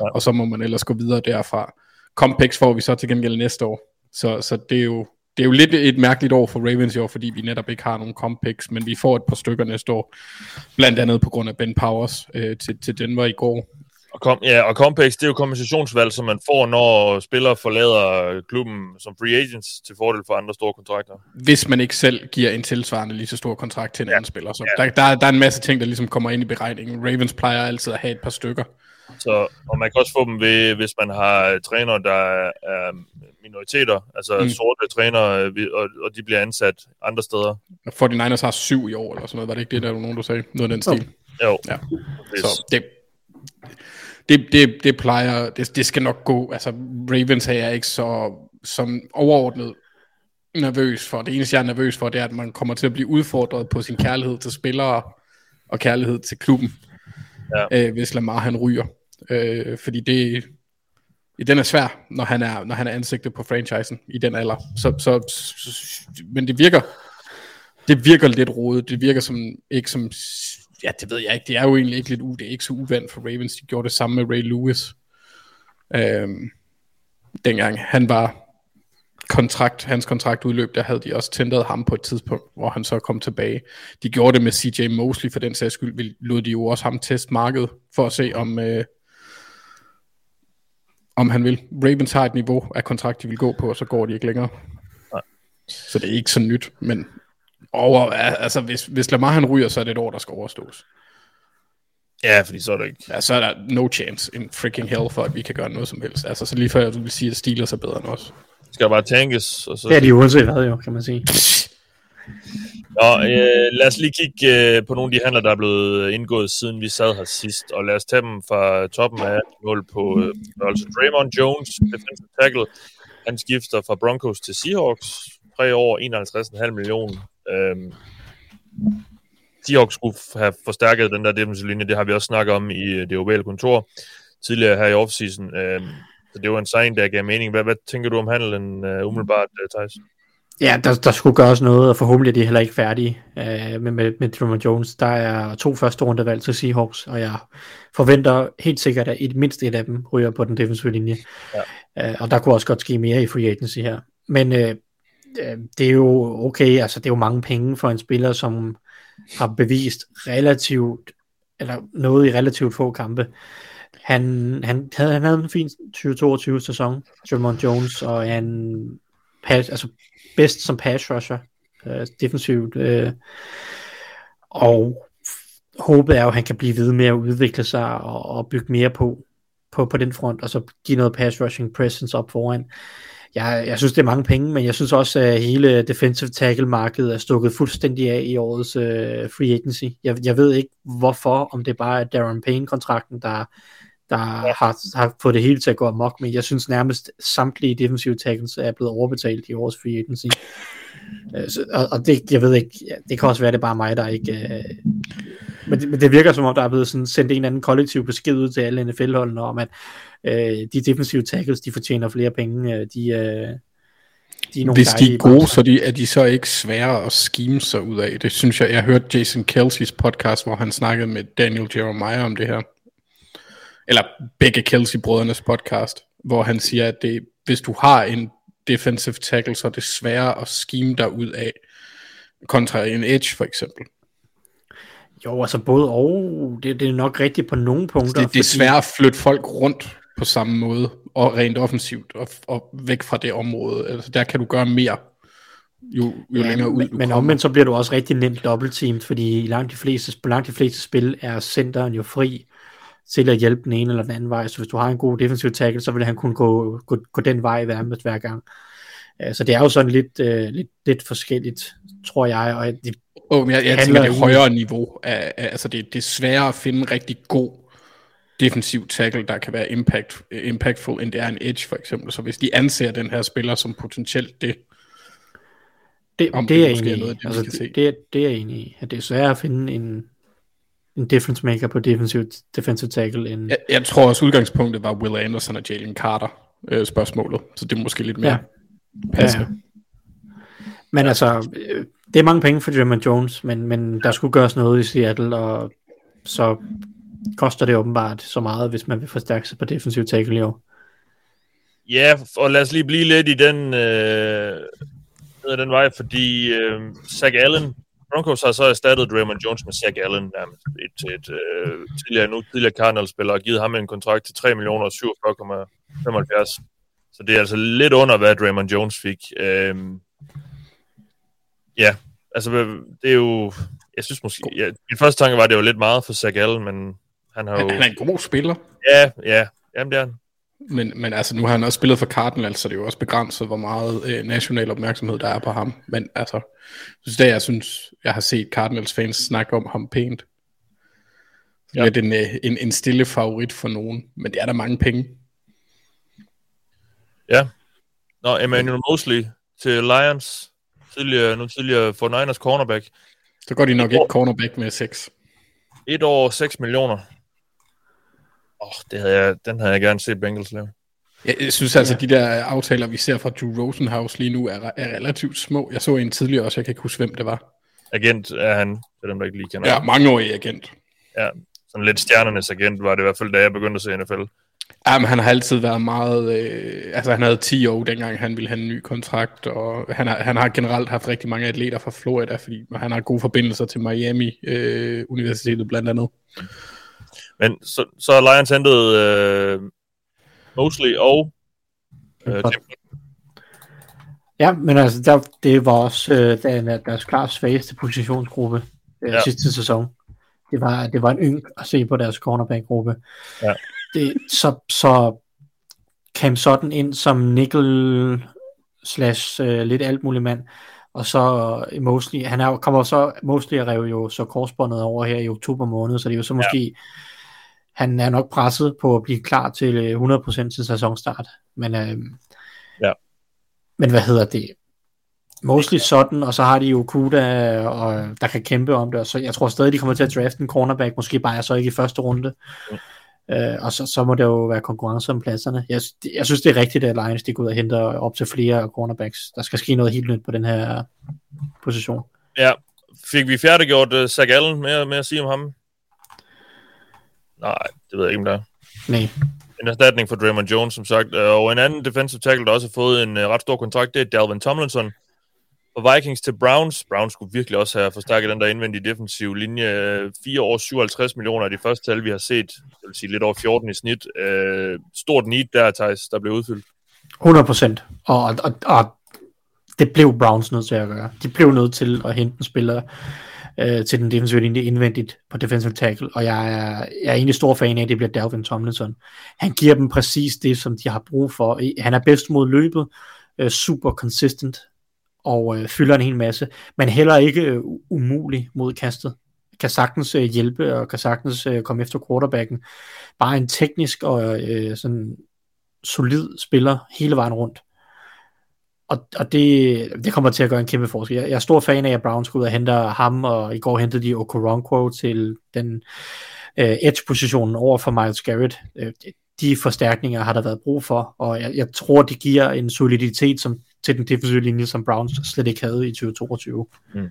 ja. og så må man ellers gå videre derfra. Compex får vi så til gengæld næste år, så, så det er jo det er jo lidt et mærkeligt år for Ravens i år, fordi vi netop ikke har nogen comp picks, men vi får et par stykker næste år, blandt andet på grund af Ben Powers øh, til, til Denver i går. Og, kom, ja, og Compex, det er jo kompensationsvalg, som man får, når spillere forlader klubben som free agents til fordel for andre store kontrakter. Hvis man ikke selv giver en tilsvarende lige så stor kontrakt til en ja. anden spiller. Så ja. der, der, der er en masse ting, der ligesom kommer ind i beregningen. Ravens plejer altid at have et par stykker. Så, og man kan også få dem, ved, hvis man har trænere, der er minoriteter, altså mm. sorte trænere, og, og de bliver ansat andre steder. 49ers har syv i år, eller sådan noget. Var det ikke det, der var nogen, der sagde? Noget af den stil. Jo. Ja. Så det, det, det, det plejer, det, det skal nok gå. Altså, Ravens er jeg ikke så som overordnet nervøs for. Det eneste, jeg er nervøs for, det er, at man kommer til at blive udfordret på sin kærlighed til spillere og kærlighed til klubben, ja. øh, hvis Lamar han ryger. Øh, fordi det, den er svær, når han er, når han er ansigtet på franchisen i den alder. Så, så, så, men det virker, det virker lidt rodet. Det virker som, ikke som ja, det ved jeg ikke. Det er jo egentlig ikke lidt u, det er ikke så uvandt for Ravens. De gjorde det samme med Ray Lewis. Øhm, dengang han var kontrakt, hans kontrakt udløb, der havde de også tændet ham på et tidspunkt, hvor han så kom tilbage. De gjorde det med CJ Mosley, for den sags skyld lod de jo også ham teste markedet, for at se om, øh, om han vil. Ravens har et niveau af kontrakt, de vil gå på, og så går de ikke længere. Nej. Så det er ikke så nyt, men over, altså, hvis, hvis Lamar han ryger, så er det et år, der skal overstås. Ja, fordi så er det ikke... Ja, så er der no chance in freaking hell for, at vi kan gøre noget som helst. Altså, så lige før du vil sige, at Steelers er bedre end os. Skal bare tankes. Og så... Ja, de er uanset hvad jo, kan man sige. Nå, øh, lad os lige kigge øh, på nogle af de handler, der er blevet indgået, siden vi sad her sidst. Og lad os tage dem fra toppen af mål på øh, altså Draymond Jones, defensive tackle. Han skifter fra Broncos til Seahawks. Tre år, 51,5 millioner. Øhm, Seahawks skulle have forstærket den der defensive linje, det har vi også snakket om i øh, det ovale kontor tidligere her i offseason. Øhm, så det var en sign, der gav mening. Hvad, hvad tænker du om handlen øh, umiddelbart, øh, Thijs? Ja, der, der skulle gøres noget, og forhåbentlig er de heller ikke færdige uh, med, med, med Drummond Jones. Der er to første rundevalg til Seahawks, og jeg forventer helt sikkert, at et mindst et af dem ryger på den defensive linje. Ja. Uh, og der kunne også godt ske mere i free agency her. Men uh, Øh, det er jo okay, altså det er jo mange penge for en spiller, som har bevist relativt, eller noget i relativt få kampe. Han, han, havde, han havde en fin 2022 sæson, Jermon Jones, og han pass, altså bedst som pass rusher, øh, defensivt, øh, og håbet er jo, at han kan blive ved med at udvikle sig og, og bygge mere på, på, på den front, og så give noget pass rushing presence op foran jeg, jeg synes, det er mange penge, men jeg synes også, at hele defensive tackle-markedet er stukket fuldstændig af i årets øh, free agency. Jeg, jeg ved ikke, hvorfor, om det bare er Darren Payne-kontrakten, der, der ja. har, har fået det hele til at gå amok, men jeg synes nærmest samtlige defensive tackles er blevet overbetalt i årets free agency. Uh, så, og, og det, jeg ved ikke, det kan også være, det er bare mig, der ikke... Uh, men, det, men det virker som om, der er blevet sådan sendt en eller anden kollektiv besked ud til alle NFL-holdene om, at øh, de defensive tackles, de fortjener flere penge. Øh, de, øh, de er nogle Hvis de er gode, så de, er de så ikke svære at skime sig ud af. Det synes jeg, jeg hørte Jason Kelsey's podcast, hvor han snakkede med Daniel Jeremiah om det her. Eller begge Kelsey-brødrenes podcast, hvor han siger, at det, hvis du har en defensive tackle, så er det sværere at skime dig ud af, kontra en edge for eksempel. Jo, altså både og, det, det er nok rigtigt på nogle punkter. Det, det er svært at flytte folk rundt på samme måde, og rent offensivt, og, og væk fra det område. Altså, der kan du gøre mere, jo, jo ja, længere ud Men, men omvendt så bliver du også rigtig nemt dobbeltteamet, fordi i langt de fleste, på langt de fleste spil er centeren jo fri til at hjælpe den ene eller den anden vej. Så hvis du har en god defensiv tackle, så vil han kunne gå, gå, gå den vej hver, hver gang. Så det er jo sådan lidt, uh, lidt, lidt forskelligt, tror jeg. Og det, oh, men jeg, jeg tænker, det er højere niveau. Af, af, altså det, det er sværere at finde en rigtig god defensiv tackle, der kan være impact, impactful, end det er en edge for eksempel. Så hvis de anser den her spiller som potentielt det, det, om det, det er jeg enig i. Altså, det, det, er, det er enig i. At det er svært at finde en, en difference maker på defensive, defensive tackle. End... Jeg, jeg tror også udgangspunktet var Will Anderson og Jalen Carter øh, spørgsmålet, så det er måske lidt mere ja. passende. Ja. Men altså, øh, det er mange penge for Jeremy Jones, men, men der skulle gøres noget i Seattle, og så koster det åbenbart så meget, hvis man vil forstærke sig på defensiv tackle i år. Ja, og lad os lige blive lidt i den, øh, den vej, fordi øh, Zach Allen, Broncos har så erstattet Draymond Jones med Zach Allen, nærmest et, et øh, tidligere, nu tidligere Cardinals-spiller, og givet ham en kontrakt til 3 millioner 47,75. Så det er altså lidt under, hvad Draymond Jones fik. Øh, ja, altså det er jo, jeg synes måske, ja, min første tanke var, at det var lidt meget for Zach Allen, men han har jo... Han, han er en god spiller. Ja, ja, jamen det er han. Men, men altså, nu har han også spillet for Cardinals, så det er jo også begrænset, hvor meget øh, national opmærksomhed der er på ham. Men altså, synes det, jeg synes, jeg har set Cardinals fans snakke om ham pænt. Ja. Lidt en, øh, en, en stille favorit for nogen, men det er der mange penge. Ja. Nå, Emmanuel Mosley til Lions, tidligere, nu tidligere for Niners cornerback. Så går de nok ikke cornerback med 6. Et år 6 millioner. Åh, oh, det havde jeg, den havde jeg gerne set Bengals lave. Jeg, jeg synes altså, ja. de der aftaler, vi ser fra Drew Rosenhaus lige nu, er, er relativt små. Jeg så en tidligere også, jeg kan ikke huske, hvem det var. Agent er han, til dem, der ikke lige kender. Ja, mangeårig agent. Ja, sådan lidt stjernernes agent var det i hvert fald, da jeg begyndte at se NFL. Ja, men han har altid været meget... Øh, altså, han havde 10 år, dengang han ville have en ny kontrakt, og han har, han har generelt haft rigtig mange atleter fra Florida, fordi han har gode forbindelser til Miami øh, Universitetet blandt andet. Men så, så Lions hentet øh, Mosley og øh, Ja, men altså, der, det var også øh, der, deres klart svageste positionsgruppe øh, ja. sidste sæson. Det var, det var en yng at se på deres cornerback-gruppe. Ja. Det, så, så Cam sådan ind som nickel slash øh, lidt alt muligt mand, og så Mosley, han er, kommer så, Mosley rev jo så korsbåndet over her i oktober måned, så det er jo så måske, ja. Han er nok presset på at blive klar til 100% øh, til sæsonstart, men øh, ja. men hvad hedder det, Mostly sådan, og så har de jo Kuda, og, der kan kæmpe om det, og så jeg tror stadig, de kommer til at drafte en cornerback, måske bare så ikke i første runde. Mm. Uh, og så, så må det jo være konkurrence om pladserne. Jeg, jeg synes, det er rigtigt, at Lions de går ud og henter op til flere cornerbacks. Der skal ske noget helt nyt på den her position. Ja, fik vi færdiggjort uh, Zach Allen med, med at sige om ham? Nej, det ved jeg ikke, om der er. Nej. En erstatning for Draymond Jones, som sagt. Og en anden defensive tackle, der også har fået en uh, ret stor kontrakt, det er Dalvin Tomlinson og Vikings til Browns. Browns skulle virkelig også have forstærket den der indvendige defensive linje. 4 år 57 millioner er de første tal, vi har set. Det vil sige lidt over 14 i snit. Uh, stort need der, Thijs, der blev udfyldt. 100 procent. Og, og, og det blev Browns nødt til at gøre. De blev nødt til at hente en spiller øh, til den defensive linje indvendigt på defensive tackle, og jeg er, jeg er egentlig stor fan af, at det bliver Dalvin Tomlinson. Han giver dem præcis det, som de har brug for. Han er bedst mod løbet, øh, super consistent, og øh, fylder en hel masse, men heller ikke øh, umulig mod kastet. Kan sagtens øh, hjælpe og kan sagtens øh, komme efter quarterbacken. Bare en teknisk og øh, sådan solid spiller hele vejen rundt. Og, og det, det kommer til at gøre en kæmpe forskel. Jeg, jeg er stor fan af, at Browns går ud og henter ham, og i går hentede de Okoronkwo til den øh, edge-positionen over for Miles Garrett. Øh, de forstærkninger har der været brug for, og jeg, jeg tror, det giver en soliditet, som til den defensive linje, som Browns slet ikke havde i 2022. Mm.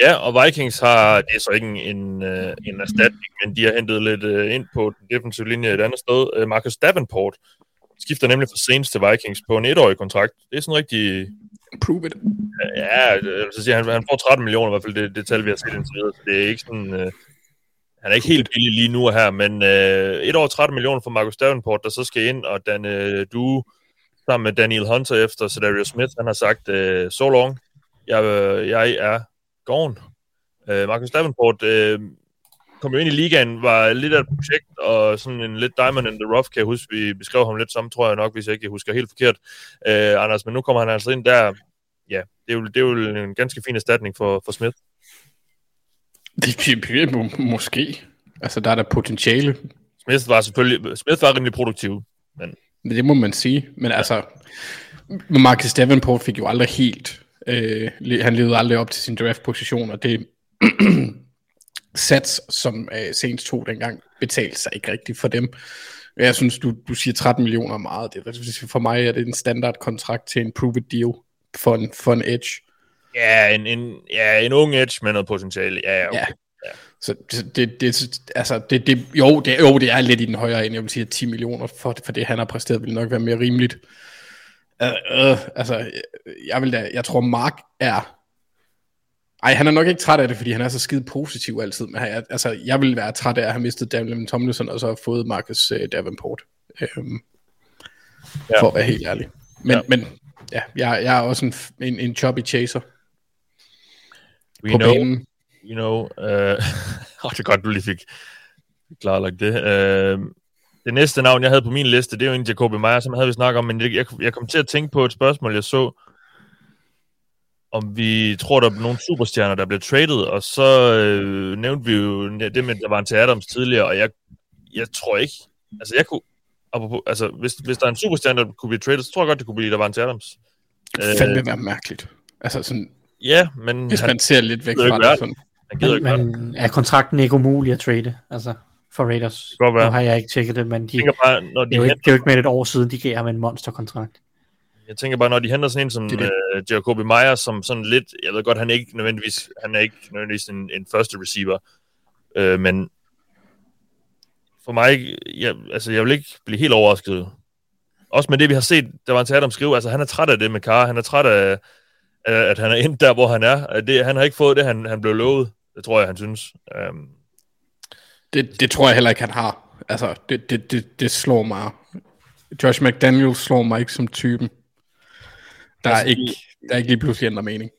Ja, og Vikings har, det er så ikke en, en, en erstatning, men de har hentet lidt øh, ind på den defensive linje et andet sted. Øh, Marcus Davenport skifter nemlig fra Saints til Vikings på en etårig kontrakt. Det er sådan rigtig... Prove it. Ja, så siger han, han får 13 millioner i hvert fald, det, det tal, vi har set indtil videre. Så det er ikke sådan... Uh, han er ikke helt billig lige nu her, men uh, et år 13 millioner for Marcus Davenport, der så skal ind, og den uh, du sammen med Daniel Hunter efter Cedarius Smith. Han har sagt, uh, so long, jeg, jeg er gone. Uh, Marcus Davenport uh, kom jo ind i ligaen, var lidt af et projekt, og sådan en lidt diamond in the rough, kan jeg huske, vi beskrev ham lidt som, tror jeg nok, hvis jeg ikke husker helt forkert, uh, Anders, men nu kommer han altså ind der, ja, det er jo, det er jo en ganske fin erstatning for, for Smith. Det bliver måske. Altså, der er der potentiale. Smith var selvfølgelig, Smith var rimelig produktiv, men det må man sige. Men altså, Marcus Davenport fik jo aldrig helt, øh, han levede aldrig op til sin draft-position, og det sats, som øh, Saints tog dengang, betalte sig ikke rigtigt for dem. Jeg synes, du, du siger 13 millioner meget. Det, for mig er det en standard kontrakt til en prove deal for en, for en edge. Ja, en, en, ja, en ung edge med noget potentiale. Ja, okay. ja. Så det, det, altså det, det, jo, det, jo, det er lidt i den højere end Jeg vil sige, at 10 millioner for, for det, han har præsteret, vil nok være mere rimeligt. Øh, øh, altså, jeg, vil da, jeg tror Mark er... Ej, han er nok ikke træt af det, fordi han er så skide positiv altid. Men jeg, altså, jeg vil være træt af at have mistet Daniel Tomlinson, og så have fået Marcus øh, Davenport. Øhm, ja. For at være helt ærlig. Men, ja. men ja, jeg, jeg er også en, en, en choppy chaser. We på know, banen. you know, uh, oh, det er godt, du lige fik klarlagt det. Uh, det næste navn, jeg havde på min liste, det er jo en Jacobi Meyer, som havde vi snakket om, men jeg, jeg, jeg kom til at tænke på et spørgsmål, jeg så, om vi tror, der er nogle superstjerner, der bliver traded, og så øh, nævnte vi jo det med, der var en til Adams tidligere, og jeg, jeg tror ikke, altså jeg kunne, apropos, altså hvis, hvis der er en superstjerne, der kunne blive traded, så tror jeg godt, det kunne blive, der var en til Adams. Det kan fandme være mærkeligt. Altså sådan, Ja, men hvis han, man ser lidt væk fra ikke det. Sådan. han gider ikke Men, men, men er kontrakten ikke umulig at trade? Altså, for Raiders. kan godt være. Nu har jeg ikke tjekket det, men de, bare, når det, de er jo ikke, det er jo ikke med et år siden, de gav ham en monsterkontrakt. Jeg tænker bare, når de henter sådan en som Det uh, Jacobi Meyer, som sådan lidt, jeg ved godt, han er ikke nødvendigvis, han er ikke nødvendigvis en, en første receiver, uh, men for mig, jeg, altså jeg vil ikke blive helt overrasket. Også med det, vi har set, der var en til Adam skrive, altså han er træt af det med Carr, han er træt af, af at han er ind der, hvor han er. At Det, han har ikke fået det, han, han blev lovet. Det tror jeg, han synes. Um, Det, det tror jeg heller ikke, han har. Altså, det, det, det, det slår mig. Josh McDaniel slår mig ikke som typen. Der er Altså, ikke, der er ikke lige pludselig ændret mening.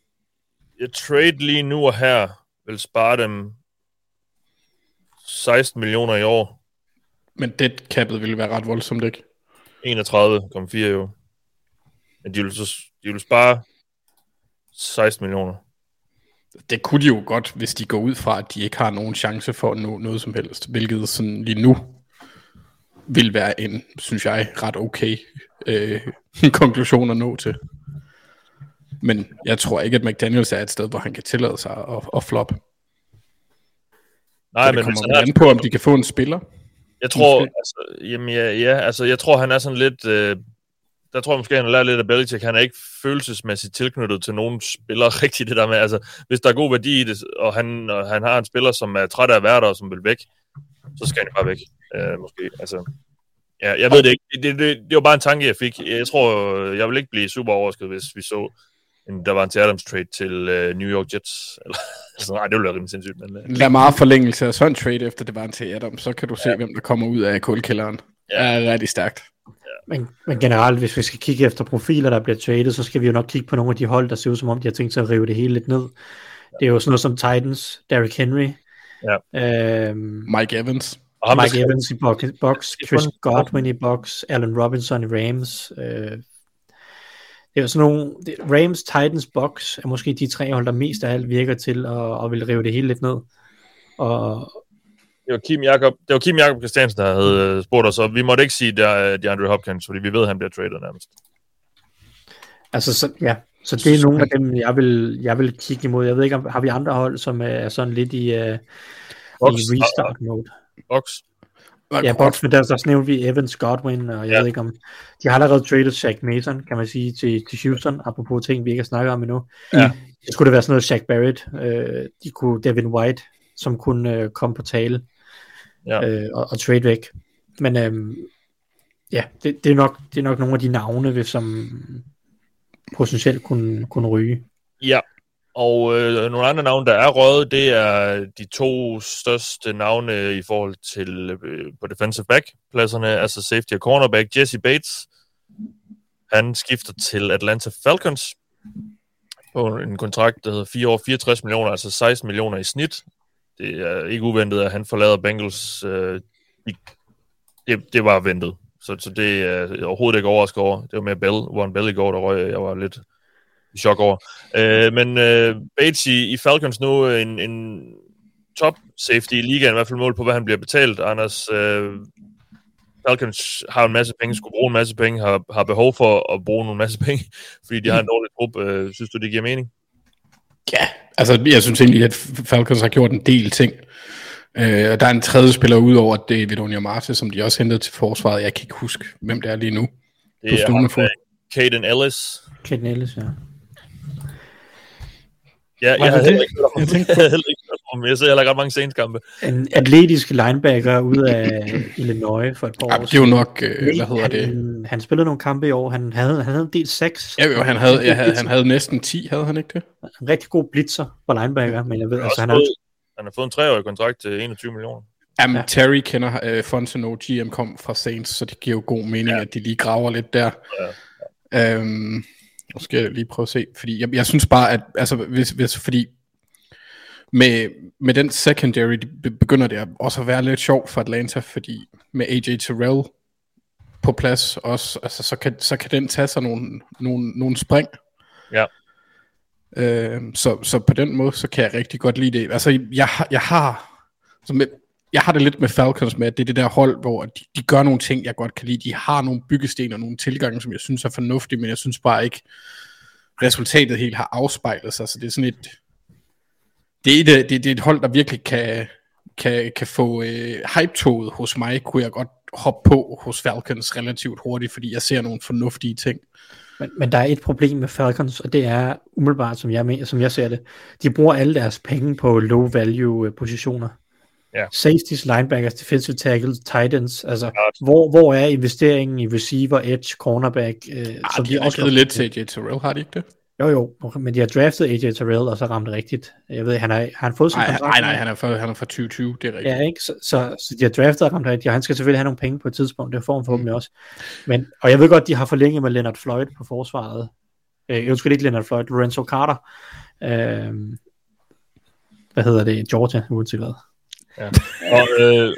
et trade lige nu og her vil spare dem 16 millioner i år. Men det kappet ville være ret voldsomt, ikke? 31,4 jo. Men de vil, så, de vil spare 16 millioner. Det kunne de jo godt, hvis de går ud fra, at de ikke har nogen chance for at nå noget som helst. Hvilket sådan lige nu vil være en, synes jeg, ret okay øh, konklusion at nå til. Men jeg tror ikke, at McDaniels er et sted, hvor han kan tillade sig at, at flop. Nej, det men kommer er, an på, om de kan få en spiller. jeg tror, måske. altså, jamen, ja, ja, altså, jeg tror, han er sådan lidt, øh, der tror jeg måske, han har lært lidt af Belichick. Han er ikke følelsesmæssigt tilknyttet til nogen spiller rigtig det der med, altså, hvis der er god værdi i det, og han, og han har en spiller, som er træt af at være der, og som vil væk, så skal han jo bare væk, øh, måske, altså. Ja, jeg ved det ikke. Det, det, det, det var bare en tanke, jeg fik. Jeg tror, jeg vil ikke blive super overrasket, hvis vi så, en, der var en til Adams trade til uh, New York Jets. Eller, altså, nej, det ville være rimelig sindssygt. Men, uh, Lad meget forlængelse af sådan en trade, efter det var en til Adam, så kan du se, hvem der kommer ud af kulkælderen. Ja. Ja. Er rigtig stærkt. Men, men generelt, hvis vi skal kigge efter profiler, der bliver traded, så skal vi jo nok kigge på nogle af de hold, der ser ud som om, de har tænkt sig at rive det hele lidt ned. Det er jo sådan noget som Titans, Derrick Henry, Ja. øhm, Mike Evans. og Mike Evans i box, box Det Chris Godwin i box, Allen Robinson i Rams. Øh, det er jo sådan nogle, det, Rams, Titans, box er måske de tre hold, der mest af alt virker til at, at vil rive det hele lidt ned. Og det var Kim Jakob, det var Kim Jakob Christiansen, der havde øh, spurgt os, og vi måtte ikke sige, at det er de Andrew Hopkins, fordi vi ved, at han bliver traded nærmest. altså, så, ja, så det er nogle af dem, jeg vil, jeg vil kigge imod. Jeg ved ikke, om har vi andre hold, som er sådan lidt i, uh, Box, i restart mode. Box. Ja, box, men der, der nævnte vi Evans Godwin, og jeg Ja. ved ikke om... De har allerede traded Shaq Mason, kan man sige, til, til Houston, apropos ting, vi ikke har snakket om endnu. Ja. Det skulle det være sådan noget Shaq Barrett, øh, de kunne Devin White, som kunne øh, komme på tale Ja. øh, og, og trade væk. Men øh, ja, det, det, er nok, det er nok nogle af de navne, som potentielt kunne, kunne ryge. Ja, og øh, nogle andre navne, der er røget, det er de to største navne i forhold til øh, på defensive back-pladserne, altså safety og cornerback. Jesse Bates, han skifter til Atlanta Falcons på en kontrakt, der hedder 4 år 64 millioner, altså 16 millioner i snit. Det er ikke uventet, at han forlader Bengals. Øh, det, det var ventet, så, så det er overhovedet ikke overrasket over. Det var med Bell, Warren Bell i går, der røg, jeg var lidt chok over. Øh, men øh, Bates i, i Falcons nu en, en top safety i ligaen, i hvert fald mål på, hvad han bliver betalt. Anders, øh, Falcons har en masse penge, skulle bruge en masse penge, har, har behov for at bruge en masse penge, fordi de har en dårlig trup. Øh, synes du, det giver mening? Ja, altså jeg synes egentlig, at Falcons har gjort en del ting. Øh, og der er en tredje spiller ud over David Onyemata, som de også hentede til forsvaret. Jeg kan ikke huske, hvem det er lige nu. På Det er øh, Caden Ellis. Kent Ellis, ja. Ja, jeg det havde det? heller ikke hørt om Jeg tænkte Jeg havde heller ikke hørt om ham. Jeg ser heller ikke ret mange senskampe. En atletisk linebacker ud af Illinois for et par år Ja, det er jo nok, øh, hvad hedder det? Han, han, han spillede nogle kampe i år. Han havde, han havde en del seks. Ja, jo, han havde, ja, havde, han havde næsten 10, havde han ikke det? En rigtig god blitzer på linebacker, men jeg ved, Han har, altså, også han er, fået, han har fået en treårig kontrakt til 21 millioner. Jamen, Ja. ja. Terry kender øh, Fontenot, GM kom fra Saints, så det giver jo god mening, ja. at de lige graver lidt der. Ja. Øhm, nu skal jeg lige prøve at se, fordi jeg, jeg synes bare, at altså, hvis, hvis, fordi med, med den secondary det be- begynder det også at være lidt sjovt for Atlanta, fordi med AJ Terrell på plads også, altså, så, kan, så kan den tage sig nogle, nogle, nogle spring. Ja. Øh, så, så på den måde, så kan jeg rigtig godt lide det. Altså, jeg, jeg har så med, jeg har det lidt med Falcons med, at det er det der hold, hvor de, de gør nogle ting, jeg godt kan lide. De har nogle byggesten og nogle tilgange, som jeg synes er fornuftige, men jeg synes bare ikke, resultatet helt har afspejlet sig. Så det er sådan et, det er et, det, det er et hold, der virkelig kan, kan, kan få øh, hype-toget hos mig, kunne jeg godt hoppe på hos Falcons relativt hurtigt, fordi jeg ser nogle fornuftige ting. men, men der er et problem med Falcons, og det er umiddelbart, som jeg, mener, som jeg ser det. De bruger alle deres penge på low-value øh, positioner. Ja. Safeties, linebackers, defensive tackles, tight ends. Altså, hvor, hvor er investeringen i receiver, edge, cornerback? Øh, Ah, de har også givet lidt til AJ Terrell, har de ikke det? Jo, jo, men de har draftet AJ Terrell, og så ramt det rigtigt. Jeg ved, han har, har han fået sin Nej, kontrakt? nej, nej, han er fra, han er fra 2020, det er rigtigt. Ja, ikke? Så, så, så de har draftet og ramt rigtigt, og han skal selvfølgelig have nogle penge på et tidspunkt, det får han forhåbentlig også. Men, og jeg ved godt, de har forlænget med Leonard Floyd på forsvaret. Øh, jeg husker ikke Leonard Floyd, Lorenzo Carter. Øh, hvad hedder det? Georgia, uanset hvad. Og øh,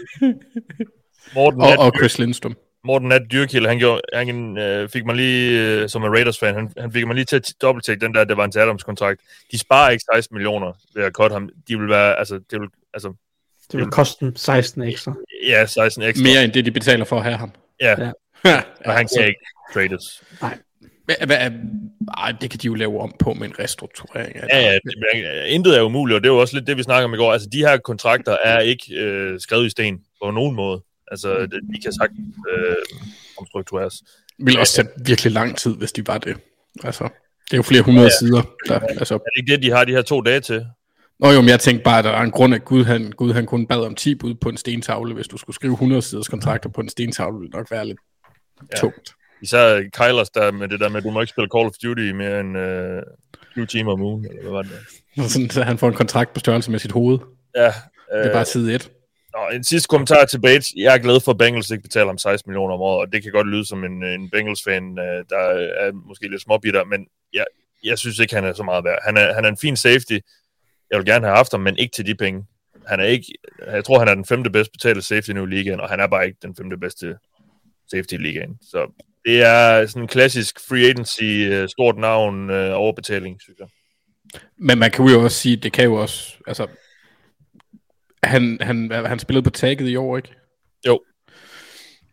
Morten, Og, og Chris Lindstrom. Morten Nat Dyrkild, han, gjorde, han øh, fik mig lige, øh, som en Raiders-fan, han, han fik mig lige til at dobbelttjekke den der Devante Adams-kontrakt. De sparer ikke 16 millioner ved at cutte ham. De vil være, altså, det vil, altså, Det vil koste dem 16 ekstra. ja, 16 ekstra. Mere end det, de betaler for at have ham. Ja, Ja. ja. og han kan ikke trades. Hvad, ej, det kan de jo lave om på med en restrukturering. Ja, ja, det, intet er umuligt, og det er jo også lidt det, vi snakker om i går. Altså, de her kontrakter er ikke øh, skrevet i sten på nogen måde. Altså, det, de kan sagt øh, omstruktureres. Det ville også tage virkelig lang tid, hvis de var det. Altså, det er jo flere hundrede ja. sider. Der, altså. Er det ikke det, de har de her to dage til? Nå jo, men jeg tænkte bare, at der er en grund, at Gud han, Gud, han kun bad om 10 bud på en stentavle. Hvis du skulle skrive 100 siders kontrakter på en stentavle, ville det nok være lidt ja. tungt. Især Kylers der med det der med, at du må ikke spille Call of Duty mere end øh, 20 timer om ugen, eller hvad var det? Sådan, så han får en kontrakt på størrelse med sit hoved. Ja, Det er øh, bare side 1. Nå, en sidste kommentar til Bates. Jeg er glad for, at Bengals ikke betaler om 16 millioner om året, og det kan godt lyde som en, en Bengals-fan, øh, der er måske lidt småbitter, men jeg, jeg synes ikke, han er så meget værd. Han er, han er en fin safety. Jeg vil gerne have haft ham, men ikke til de penge. Han er ikke, jeg tror, han er den femte bedst betalte safety nu i ligaen, og han er bare ikke den femte bedste safety i ligaen. Så det er sådan en klassisk free agency, øh, stort navn, øh, overbetaling, synes jeg. Men man kan jo også sige, det kan jo også, altså, han, han, han spillede på tagget i år, ikke? Jo.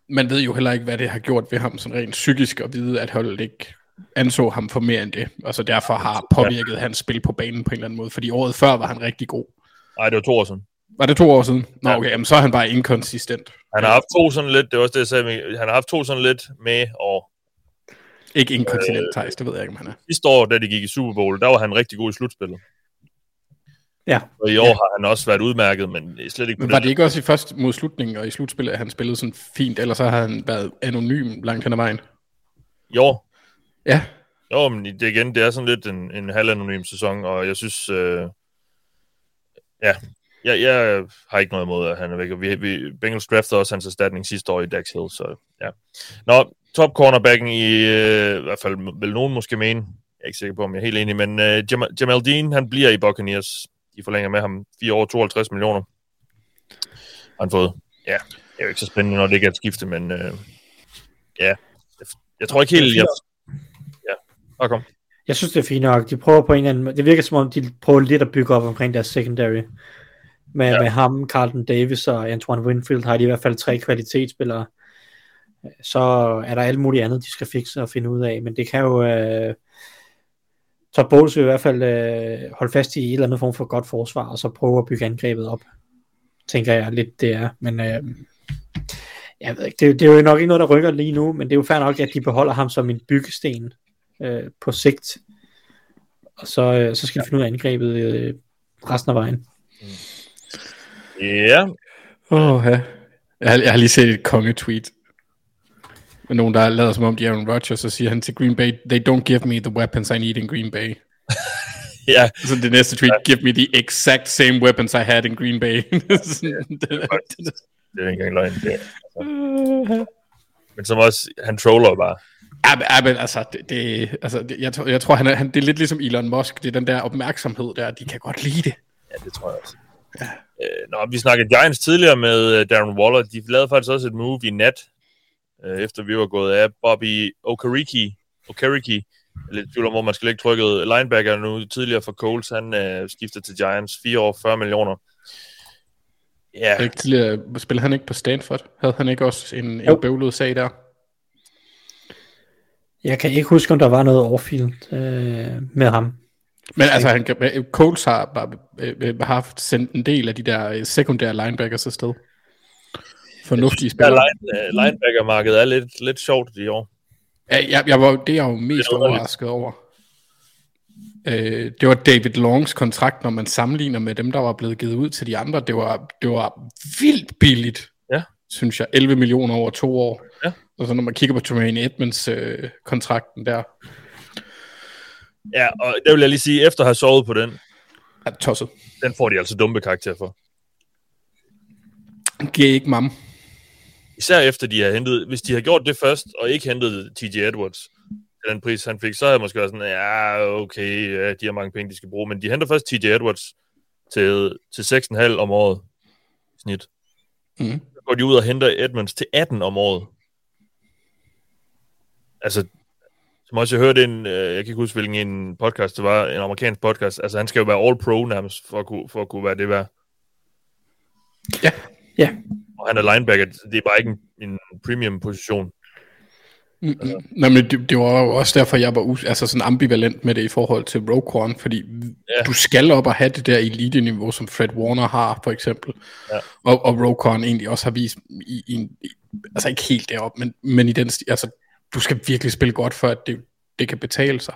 Man ved jo heller ikke, hvad det har gjort ved ham, sådan rent psykisk, at vide, at holdet ikke anså ham for mere end det. Altså derfor har påvirket hans spil på banen på en eller anden måde, fordi året før var han rigtig god. Nej, det var to år siden. Var det to år siden? Nå Ja. okay, jamen, så er han bare inkonsistent. Han har haft to sådan lidt, det var også det, jeg sagde, han har haft to sådan lidt med, og Ikke inkontinent, Thijs, det ved jeg ikke, om han er. sidste år, da de gik i Super Bowl, der var han rigtig god i slutspillet. Ja. Og i år ja. har han også været udmærket, men slet ikke på Men var det ikke også i først mod slutningen og i slutspillet, at han spillede sådan fint, eller så har han været anonym langt hen ad vejen? År? Ja, Jo, men det igen, det er sådan lidt en, en halvanonym sæson, og jeg synes, øh, ja, jeg, jeg har ikke noget imod, at han er væk. Og vi, vi, Bengals draftede også hans erstatning sidste år i Dax Hill, så ja. Nå, top cornerbacken i, øh, i hvert fald vil nogen måske mene, jeg er ikke sikker på, om jeg er helt enig, men øh, Jamal, Jamal Dean, han bliver i Buccaneers. De forlænger med ham 4 år, 52 millioner. Har han fået. Ja, det er jo ikke så spændende, når det ikke er et skifte, men øh, ja, jeg, jeg tror ikke helt, jeg... Ja, bare kom. Jeg synes, det er fint nok. De prøver på en eller anden Det virker som om, de prøver lidt at bygge op omkring deres secondary. Med, Ja. med ham, Carlton Davis og Antoine Winfield har de i hvert fald tre kvalitetsspillere. Så er der alt muligt andet, de skal fikse og finde ud af. Men det kan jo... Øh, Todd Bowles vil i hvert fald øh, holde fast i et eller andet form for godt forsvar, og så prøve at bygge angrebet op. Tænker jeg lidt, det er. Men øh, jeg ved ikke, det, det er jo nok ikke noget, der rykker lige nu, men det er jo fair nok, at de beholder ham som en byggesten øh, på sigt. Og så, øh, så skal de finde ud af angrebet øh, resten af vejen. Ja, Åh, ja. Jeg har, jeg har lige set et kongetweet. med nogen, der lader som om de er Aaron Rodgers, så siger han til Green Bay, they don't give me the weapons I need in Green Bay. Ja, Så det næste tweet, give me the exact same weapons I had in Green Bay. Sådan, det, det er ikke engang løgn. Det, altså. Men som også, han troller bare. Ja, men, ja, men altså, det, det, altså det, jeg, tror, jeg tror, han er, han, det er lidt ligesom Elon Musk. Det er den der opmærksomhed der, de kan godt lide det. Ja, det tror jeg også. Ja. Øh, nå, vi snakkede Giants tidligere med øh, Darren Waller. De lavede faktisk også et move i nat, øh, efter vi var gået af. Bobby Okereke, Okereke, er lidt tvivl om, hvor man skal lægge trykket. Linebacker nu tidligere for Coles, han øh, skifter til Giants. 4 år, 40 millioner. Ja, Ikke tidligere, spillede han ikke på Stanford? Havde han ikke også en, en bøvlet sag der? Jeg kan ikke huske, om der var noget overfield øh, med ham. Men altså, han, kan- Coles har bare øh, øh, haft sendt en del af de der øh, sekundære linebackers afsted. Fornuftige spillere. line, øh, linebacker-markedet er lidt, lidt sjovt i år. Ja, jeg, jeg var, det er jeg jo mest Det er overrasket over. Øh, det var David Longs kontrakt, når man sammenligner med dem, der var blevet givet ud til de andre. Det var, det var vildt billigt, Ja. synes jeg. 11 millioner over to år. Ja. Og så når man kigger på Tremaine Edmonds øh, kontrakten der, Ja, og det vil jeg lige sige, efter at have sovet på den, er tosset. den får de altså dumpe karakter for. Giver ikke mam. Især efter de har hentet, hvis de har gjort det først, og ikke hentet TJ Edwards den pris, han fik, så havde jeg måske været sådan, ja, okay, ja, de har mange penge, de skal bruge, men de henter først TJ Edwards til, til 6,5 om året i snit. Mhm. Så går de ud og henter Edmonds til 18 om året. Altså, som også jeg hørte en, øh, jeg kan ikke huske, hvilken en podcast det var, en amerikansk podcast, altså han skal jo være all-pro nærmest, for at kunne, for at kunne være det værd. Ja. Ja. Og han er linebacker, det er bare ikke en, en premium position. Mm-hmm. Nå, men det, det var jo også derfor, jeg var us- altså sådan ambivalent med det i forhold til Roquan, fordi Ja. ja. du skal op og have det der elite-niveau, som Fred Warner har, for eksempel. Ja. Og, og Roquan egentlig også har vist, i, i, en- i, altså ikke helt derop, men, men i den sti- altså du skal virkelig spille godt, for at det, det kan betale sig.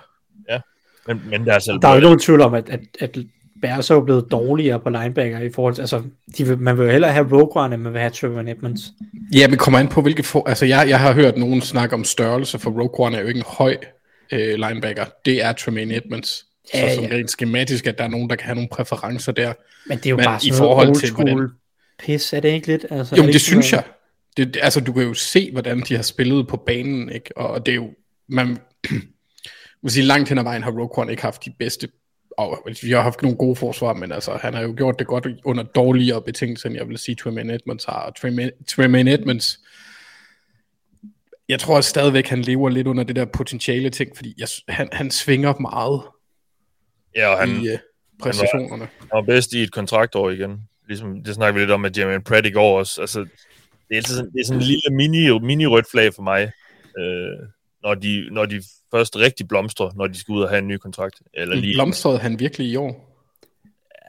Men, men der er selv... Der er jo ikke nogen tvivl om, at, at, at Bears er jo blevet dårligere på linebacker i forhold til, altså, de vil, man vil jo hellere have Roquan, end man vil have Trevor Edmonds. Ja, men kommer an på, hvilke for... Altså, jeg, jeg har hørt nogen snakke om størrelse, for Roquan er jo ikke en høj øh, linebacker. Det er Tremaine Edmonds. Så Ja, som ja. rent skematisk, at der er nogen, der kan have nogle præferencer der. Men det er jo Men bare i sådan forhold noget til, old school hvordan- pis, er det ikke lidt? Altså, Jo, men det sådan synes jeg. Det, altså, du kan jo se, hvordan de har spillet på banen, ikke? Og det er jo, man vil sige, langt hen ad vejen har Roquan ikke haft de bedste, og vi har haft nogle gode forsvar, men altså, han har jo gjort det godt under dårligere betingelser, end jeg vil sige, Tremaine Edmonds har. Og Tremaine, Edmonds, jeg tror stadigvæk, han lever lidt under det der potentiale ting, fordi jeg, han, han svinger meget Ja, og han, i uh, præstationerne. han var bedst i et kontraktår igen. Ligesom, det snakker vi lidt om med Jermaine Pratt i går også. Altså, det er, altid sådan, det er sådan en lille mini, mini rødt flag for mig, øh, når, de, når de først rigtig blomstrer, når de skal ud og have en ny kontrakt. Eller lige, Blomstrede han virkelig i år?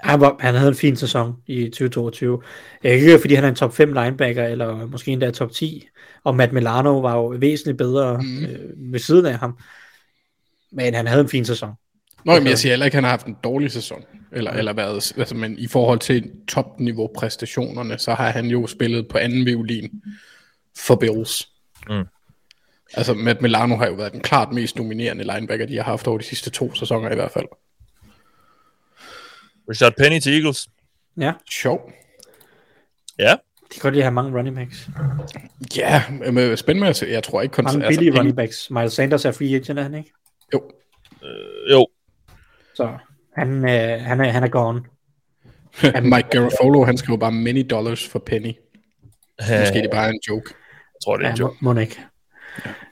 Han, var, han havde en fin sæson i 2022. Ikke fordi han er en top 5 linebacker, eller måske endda top 10. Og Matt Milano var jo væsentligt bedre mm. øh, ved siden af ham. Men han havde en fin sæson. Nå, men jeg siger heller ikke, at han har haft en dårlig sæson. Eller, eller været, altså, men i forhold til topniveau præstationerne, så har han jo spillet på anden violin for Bills. Mm. Altså, Matt Milano har jo været den klart mest dominerende linebacker, de har haft over de sidste to sæsoner i hvert fald. Richard Penny til Eagles. Ja, Sjov. Ja, de kan godt lide at have mange running backs. Ja, men spændende at se. Jeg tror ikke kun... Mange altså, billige ingen- running backs. Miles Sanders er free agent, er han ikke? Jo, øh, jo. Så han, øh, han, er, han er gone. Mike Garofolo, han skriver bare many dollars for penny. Måske det er bare en joke. Jeg tror, det er Ja, en joke. må, må ikke.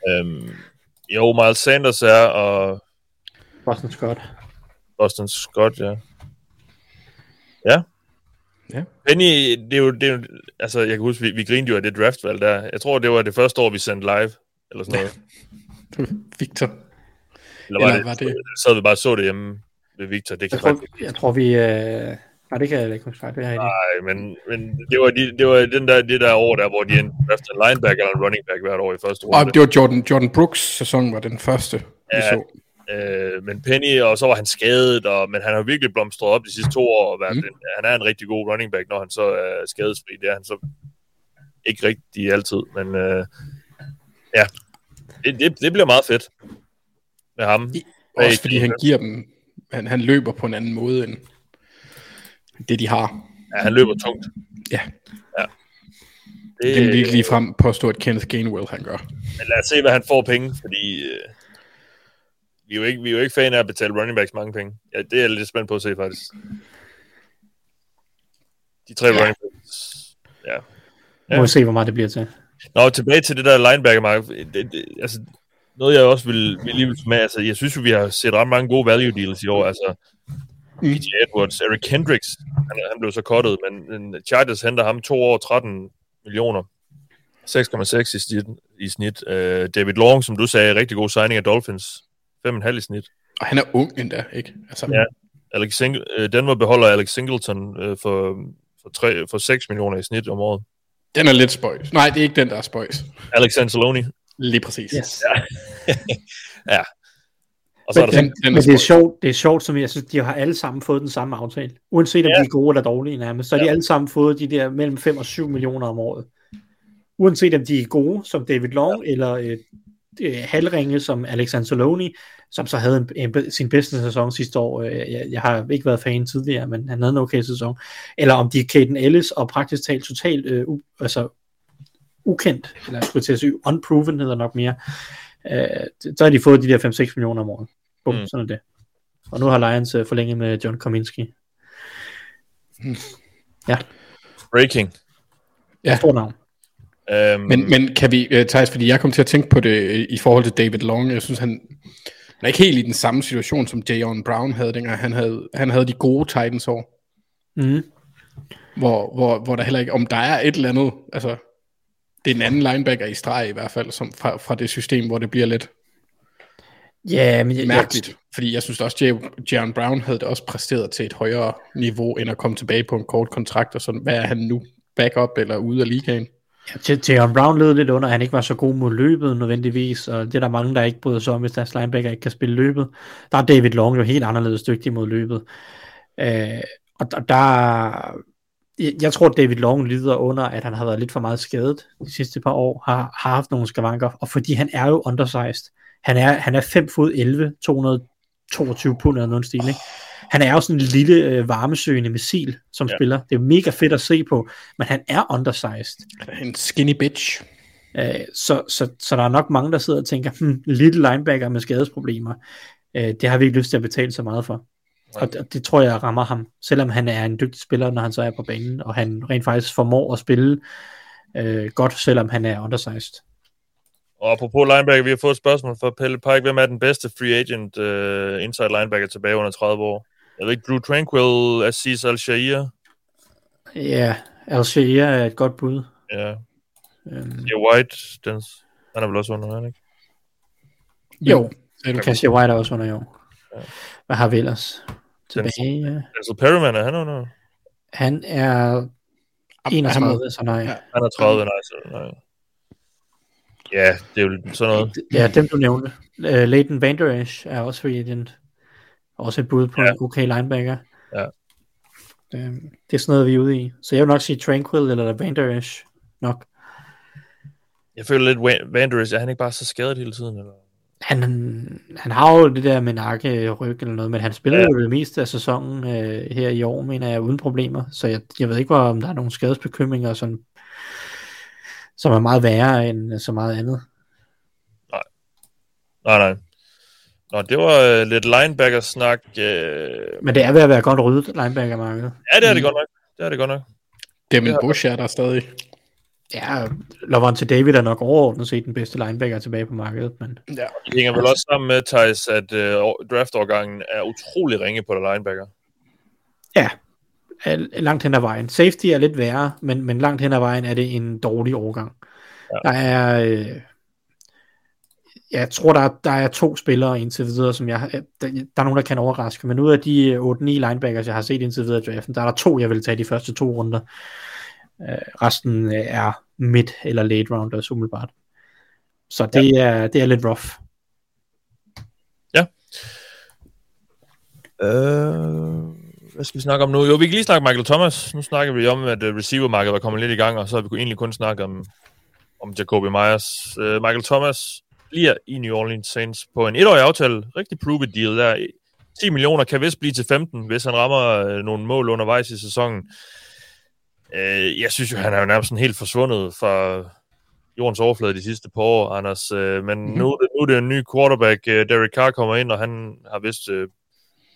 Øhm, jo, Miles Sanders er, og Boston Scott. Boston Scott, ja. Ja. Ja. Penny, det er jo, det er jo altså, jeg kan huske, vi, vi grinede jo af det draftvalg der. Jeg tror, det var det første år, vi sendte live, eller sådan noget. Victor. Eller var, Eller det, var det- så vi bare så det hjemme Victor. Det kan Jeg tror, faktisk jeg tror vi... Øh... Nej, det kan jeg ikke huske. Nej, det har jeg ikke. Nej, men, men det var, de, det var den der, det der år der, hvor de endte efter en linebacker eller en running back hvert år i første runde. Og det var Jordan, Jordan Brooks sæson var den første, vi Ja. så. Øh, men Penny, og så var han skadet, og, men han har virkelig blomstret op de sidste to år. Og været, Mm. mm. Han er en rigtig god running back, når han så er skadesfri. Det er han så ikke rigtig altid, men øh, Det, det, det bliver meget fedt med ham. Også Hey, fordi han giver dem, han, han løber på en anden måde end det, de har. Ja, han løber tungt. Ja, Det, det vil vi ikke lige frem påstå, at Kenneth Gainwell han gør. Men lad os se, hvad han får penge, fordi øh, vi, er jo ikke, vi er jo ikke fan af at betale running backs mange penge. Ja, det er jeg lidt spændt på at se, faktisk. De tre ja. running backs. Ja. Må vi se, hvor meget det bliver til. Nå, tilbage til det der linebacker, Mark. Det, det, altså, noget jeg også vil, vil lige vil med, altså, jeg synes jo, vi har set ret mange gode value deals i år. Altså, Mm. E.J. Edwards, Eric Kendricks, han, han blev så kottet, men, men Chargers henter ham to år 13 millioner. 6,6 i snit. I snit. Uh, David Long, som du sagde, rigtig god signing af Dolphins. 5,5 i snit. Og han er ung endda, ikke? Altså, Ja. Alex Sing- uh, Denver beholder Alex Singleton uh, for, for, 3, for 6 millioner i snit om året. Den er lidt spøjs. Nej, det er ikke den, der er spøjs. Alex Anzalone. Lige præcis. Yes. Ja. Og så er der den- så, den Men det er sjovt, det er sjovt, som jeg synes, de har alle sammen fået den samme aftale. Uanset om Ja. de er gode eller dårlige nærmest, så har de alle sammen fået de der mellem 5 og 7 millioner om året. Uanset om de er gode, som David Long, ja. eller øh, øh, halvringe, som Alex Anzalone, som så havde en, en, sin bedste sæson sidste år. Øh, Jeg, jeg har ikke været fan tidligere, men han havde en okay sæson. Eller om de er Caden Ellis og praktisk talt totalt øh, u, altså, ukendt, eller skulle til at sige unproven hedder nok mere. Øh, så har de fået de der 5-6 millioner om året. Bum, Mm. sådan er det. Og nu har Lions øh, forlænget med John Kominski. breaking. Ja. Stor navn. Um, Men, men kan vi, uh, Thijs, fordi jeg kom til at tænke på det øh, i forhold til David Long, jeg synes, han, han er ikke helt i den samme situation, som Jayon Brown havde, dengang han havde, han havde de gode Titans år, Mm. hvor, hvor, hvor der heller ikke, om der er et eller andet, altså, det er en anden linebacker i streg i hvert fald, som fra, fra det system, hvor det bliver lidt Ja, men jeg, mærkeligt. Fordi jeg synes også, at Jayon Brown havde det også præsteret til et højere niveau, end at komme tilbage på en kort kontrakt, og sådan, hvad er han nu? Backup eller ude af ligaen? Jeg, Jaron Brown led lidt under, at han ikke var så god mod løbet nødvendigvis, og det er der mange, der ikke bryder sig om, hvis deres linebacker ikke kan spille løbet. Der er David Long jo helt anderledes dygtig mod løbet. Øh, og der, der jeg, tror, David Long lider under, at han har været lidt for meget skadet de sidste par år, har, har haft nogle skavanker, og fordi han er jo undersized. Han er, han er 5 fod 11, 222 pund eller noget stil, ikke? Han er jo sådan en lille øh, varmesøgende missil, som Ja. spiller. Det er mega fedt at se på, men han er undersized. En skinny bitch. Øh, så, så, så der er nok mange, der sidder og tænker, hmm, little linebacker med skadesproblemer, øh, det har vi ikke lyst til at betale så meget for. Og det, det tror jeg rammer ham, selvom han er en dygtig spiller, når han så er på banen, og han rent faktisk formår at spille øh, godt, selvom han er undersized. Og apropos linebacker, vi har fået et spørgsmål fra Pelle Pike. Hvem er den bedste free agent uh, inside linebacker tilbage under 30 år? Jeg ved ikke, Drew Tranquil, Aziz Al-Shahir. Ja, Al-Shahir er et godt bud. Ja, Øhm, Joe White, den, han er vel også under, han, ikke? jo? Cassia White er også under jo. Ja. Hvad har vi ellers? Tilbage, ja. Denzel Perryman, er han under? Han er 31, så nej. Han er 30, nej, så nej. Ja, det er jo sådan noget. Ja, dem du nævnte. Uh, Leighton Vander Esch er også free agent. Også et bud på Ja. en okay linebacker. Ja. Um, det er sådan noget, vi er ude i. Så jeg vil nok sige Tranquil eller Vander Esch nok. Jeg føler lidt, Van- Vanderis, er han ikke bare så skadet hele tiden? Eller? Han, han har jo det der med nakke ryg eller noget, men han spiller Ja. jo det meste af sæsonen uh, her i år, mener jeg, uden problemer. Så jeg, jeg ved ikke, hvor- om der er nogle skadesbekymringer, som, som er meget værre end så meget andet. Nej, nej. Nå, det var uh, lidt linebacker-snak. Uh... Men det er ved at være godt ryddet linebacker-markedet. Ja, det er det godt nok. Det er det godt nok. Bush er der stadig. Ja, Lavonte David er nok overordnet set den bedste linebacker tilbage på markedet, men Ja. Det hænger vel også sammen med, Thijs, at uh, draftårgangen er utrolig ringe på der linebacker. ja, langt hen ad vejen. Safety er lidt værre, men, men langt hen ad vejen er det en dårlig overgang. Ja. Der er, øh, jeg tror, der er, der er to spillere indtil videre, som jeg, der, der er nogen, der kan overraske, men ud af de øh, 8-9 linebackers, jeg har set indtil videre i draften, der er der to, jeg vil tage de første to runder. Øh, resten øh, er mid- eller late rounders umiddelbart. Så det, ja. er, det er lidt rough. Øh, hvad skal vi snakke om nu? Jo, vi kan lige snakke Michael Thomas. Nu snakker vi om, at uh, receivermarkedet var kommet lidt i gang, og så har vi egentlig kun snakket om, om Jacoby Myers. Uh, Michael Thomas, bliver i New Orleans Saints på en etårig aftale. Rigtig prove deal der. 10 millioner kan vist blive til 15, hvis han rammer øh, nogle mål undervejs i sæsonen. Øh, jeg synes jo, han er jo nærmest sådan helt forsvundet fra jordens overflade de sidste par år, Anders. Øh, men mm-hmm. nu, er det- nu er det en ny quarterback. Øh, Derek Carr kommer ind, og han har vist øh,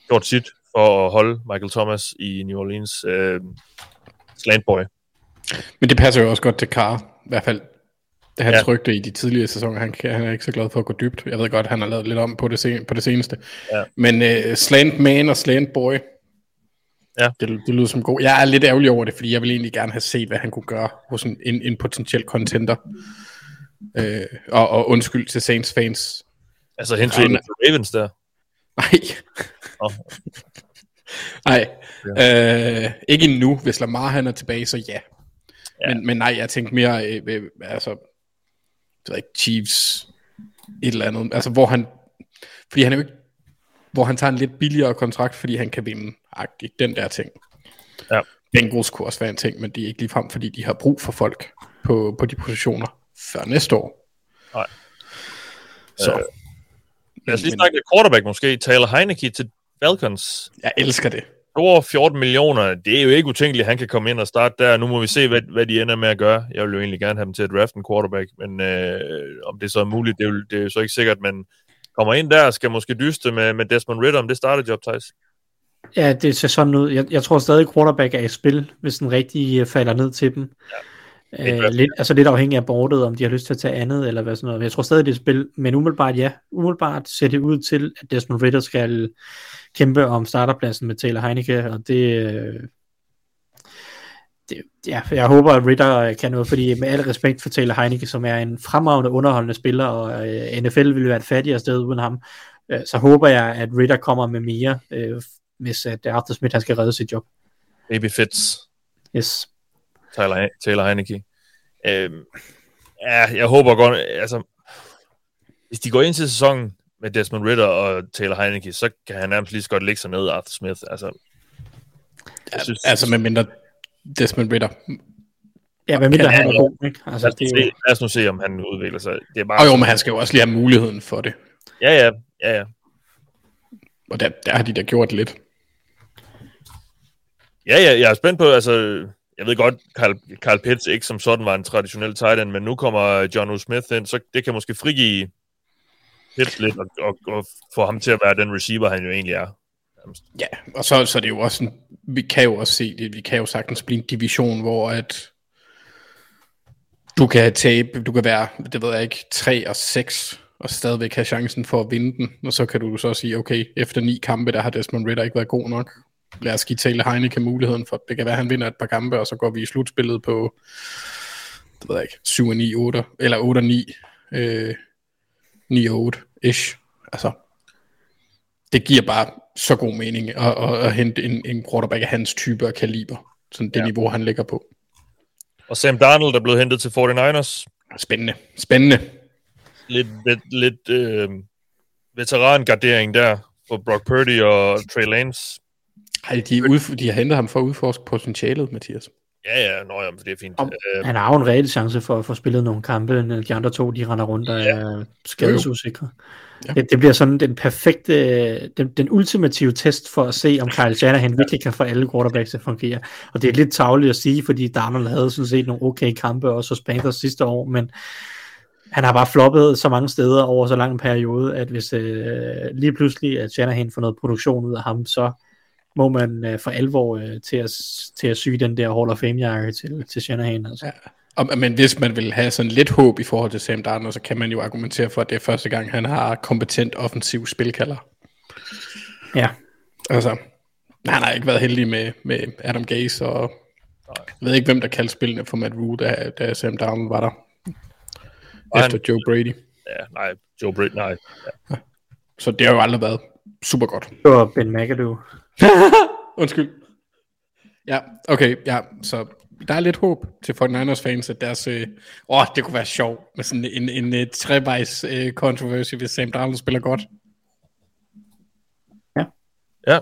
gjort sit for at holde Michael Thomas i New Orleans. Øh, slantboy. Men det passer jo også godt til Carr. I hvert fald det han Ja. rygte i de tidligere sæsoner. Han, han er ikke så glad for at gå dybt. Jeg ved godt, han har lavet lidt om på det, sen, på det seneste. Ja. Men uh, slant man og slant boy, Ja. det, det lyder som god. Jeg er lidt ærgerlig over det, fordi jeg vil egentlig gerne have set, hvad han kunne gøre hos en, en, en potentiel contender. Uh, og, og undskyld til Saints fans. Altså hensyn til Ravens der. Nej. Nå. Nej. Øh, ikke endnu. Hvis Lamar han er tilbage, så ja. Ja. ja. Men, men nej, jeg tænkte mere, øh, øh, altså, det ikke, Chiefs, et eller andet. Altså, hvor han, fordi han er jo ikke, hvor han tager en lidt billigere kontrakt, fordi han kan vinde, agtigt, den der ting. Ja. Bengals kunne også være en ting, men det er ikke ligefrem, fordi de har brug for folk på, på de positioner før næste år. Nej. Så, Øh, Lad os lige snakke lidt quarterback måske. Taylor Heineke til Falcons. jeg elsker det. Over 14 millioner, det er jo ikke utænkeligt, at han kan komme ind og starte der. Nu må vi se, hvad, hvad de ender med at gøre. Jeg vil jo egentlig gerne have dem til at drafte en quarterback, men øh, om det så er muligt, det er, jo, det er jo så ikke sikkert, men kommer ind der og skal måske dyste med, med Desmond Ritter om det starterjob, Thijs. Ja, det ser sådan ud. Jeg, jeg tror stadig, quarterback er i spil, hvis den rigtige øh, falder ned til dem. Er Øh, lidt, altså lidt afhængig af bordet, om de har lyst til at tage andet, eller hvad sådan noget. Jeg tror stadig, det er spil, men umiddelbart ja. Umiddelbart ser det ud til, at Desmond Ritter skal kæmpe om starterpladsen med Taylor Heineke, og det, øh, det ja, jeg håber, at Ritter øh, kan noget, fordi med al respekt for Taylor Heineke, som er en fremragende underholdende spiller, og øh, NFL ville være et fattigere sted uden ham, øh, så håber jeg, at Ritter kommer med mere, øh, hvis at Arthur Smith han skal redde sit job. Baby Fitz, Yes. Taylor, Taylor Heineke. Øhm, ja, jeg håber godt, altså, hvis de går ind til sæsonen med Desmond Ritter og Taylor Heineke, så kan han nærmest lige så godt lægge sig ned, Arthur Smith. Altså, jeg synes, Altså med mindre Desmond Ritter. Ja, hvad mindre han er god, ikke? Altså, lad, os det er se, jo, lad os nu se, om han udvikler sig. Det er bare... Og jo, men han skal jo også lige have muligheden for det. Ja, ja, ja, ja. Og der, der har de da gjort lidt. Ja, ja, jeg er spændt på, altså, jeg ved godt, Carl, Carl Pitts ikke som sådan var en traditionel tight end, men nu kommer John O. Smith ind, så det kan måske frigive Pitts lidt og, og, og få ham til at være den receiver, han jo egentlig er. Ja, og så, så er det jo også en, vi kan jo også se det, vi kan jo sagtens blive en division, hvor at du kan tabe, du kan være, det ved jeg ikke, 3 og 6, og stadigvæk have chancen for at vinde den, og så kan du så sige, okay, efter ni kampe, der har Desmond Ritter ikke været god nok. Lad os give Taylor Heineke muligheden for, det kan være, at han vinder et par kampe, og så går vi i slutspillet på, det ved jeg ikke, 7 og 9, 8, eller 8 og 9, øh, 9 og 8, ish. Altså, det giver bare så god mening at, at, at hente en, en quarterback af hans type og kaliber. Sådan det Ja. ja. niveau, han ligger på. Og Sam Darnold er blevet hentet til 49ers. Spændende. Spændende. Lidt, lidt, lidt øh, veterangardering der for Brock Purdy og Trey Lance. Ej, de, udf- de har hentet ham for at udforske potentialet, Mathias. Ja, ja, nå, jamen, det er fint. Om- Øh, han har jo en reel chance for at få spillet nogle kampe, når de andre to, de render rundt og er skadesusikre. Ja. Det, det bliver sådan den perfekte, den, den ultimative test for at se, om Kyle Shanahan virkelig kan få alle quarterbacks til at fungere. Og det er lidt tavligt at sige, fordi Darnold havde sådan set nogle okay kampe også hos Panthers sidste år, men han har bare floppet så mange steder over så lang en periode, at hvis øh, lige pludselig at Shanahan får noget produktion ud af ham, så må man øh, for alvor øh, til, at, til at syge den der Hall of Fame-jakke til, til Shanahan. Altså. Ja. Og, men hvis man vil have sådan lidt håb i forhold til Sam Darnold, så kan man jo argumentere for, at det er første gang, han har kompetent offensiv spilkalder. Ja. Altså, han har ikke været heldig med, med Adam Gase, og jeg ved ikke, hvem der kaldte spillene for Matt Rule, da, da Sam Darnold var der. Og Efter han- Joe Brady. ja, nej, Joe Britt, nej. Så det har jo aldrig været super godt. Det var Ben McAdoo. Undskyld. Ja, okay, ja, så der er lidt håb til 49ers fans, at deres, øh, åh, det kunne være sjovt med sådan en, en, en trevejs øh, controversy, hvis Sam Darnold spiller godt. Ja.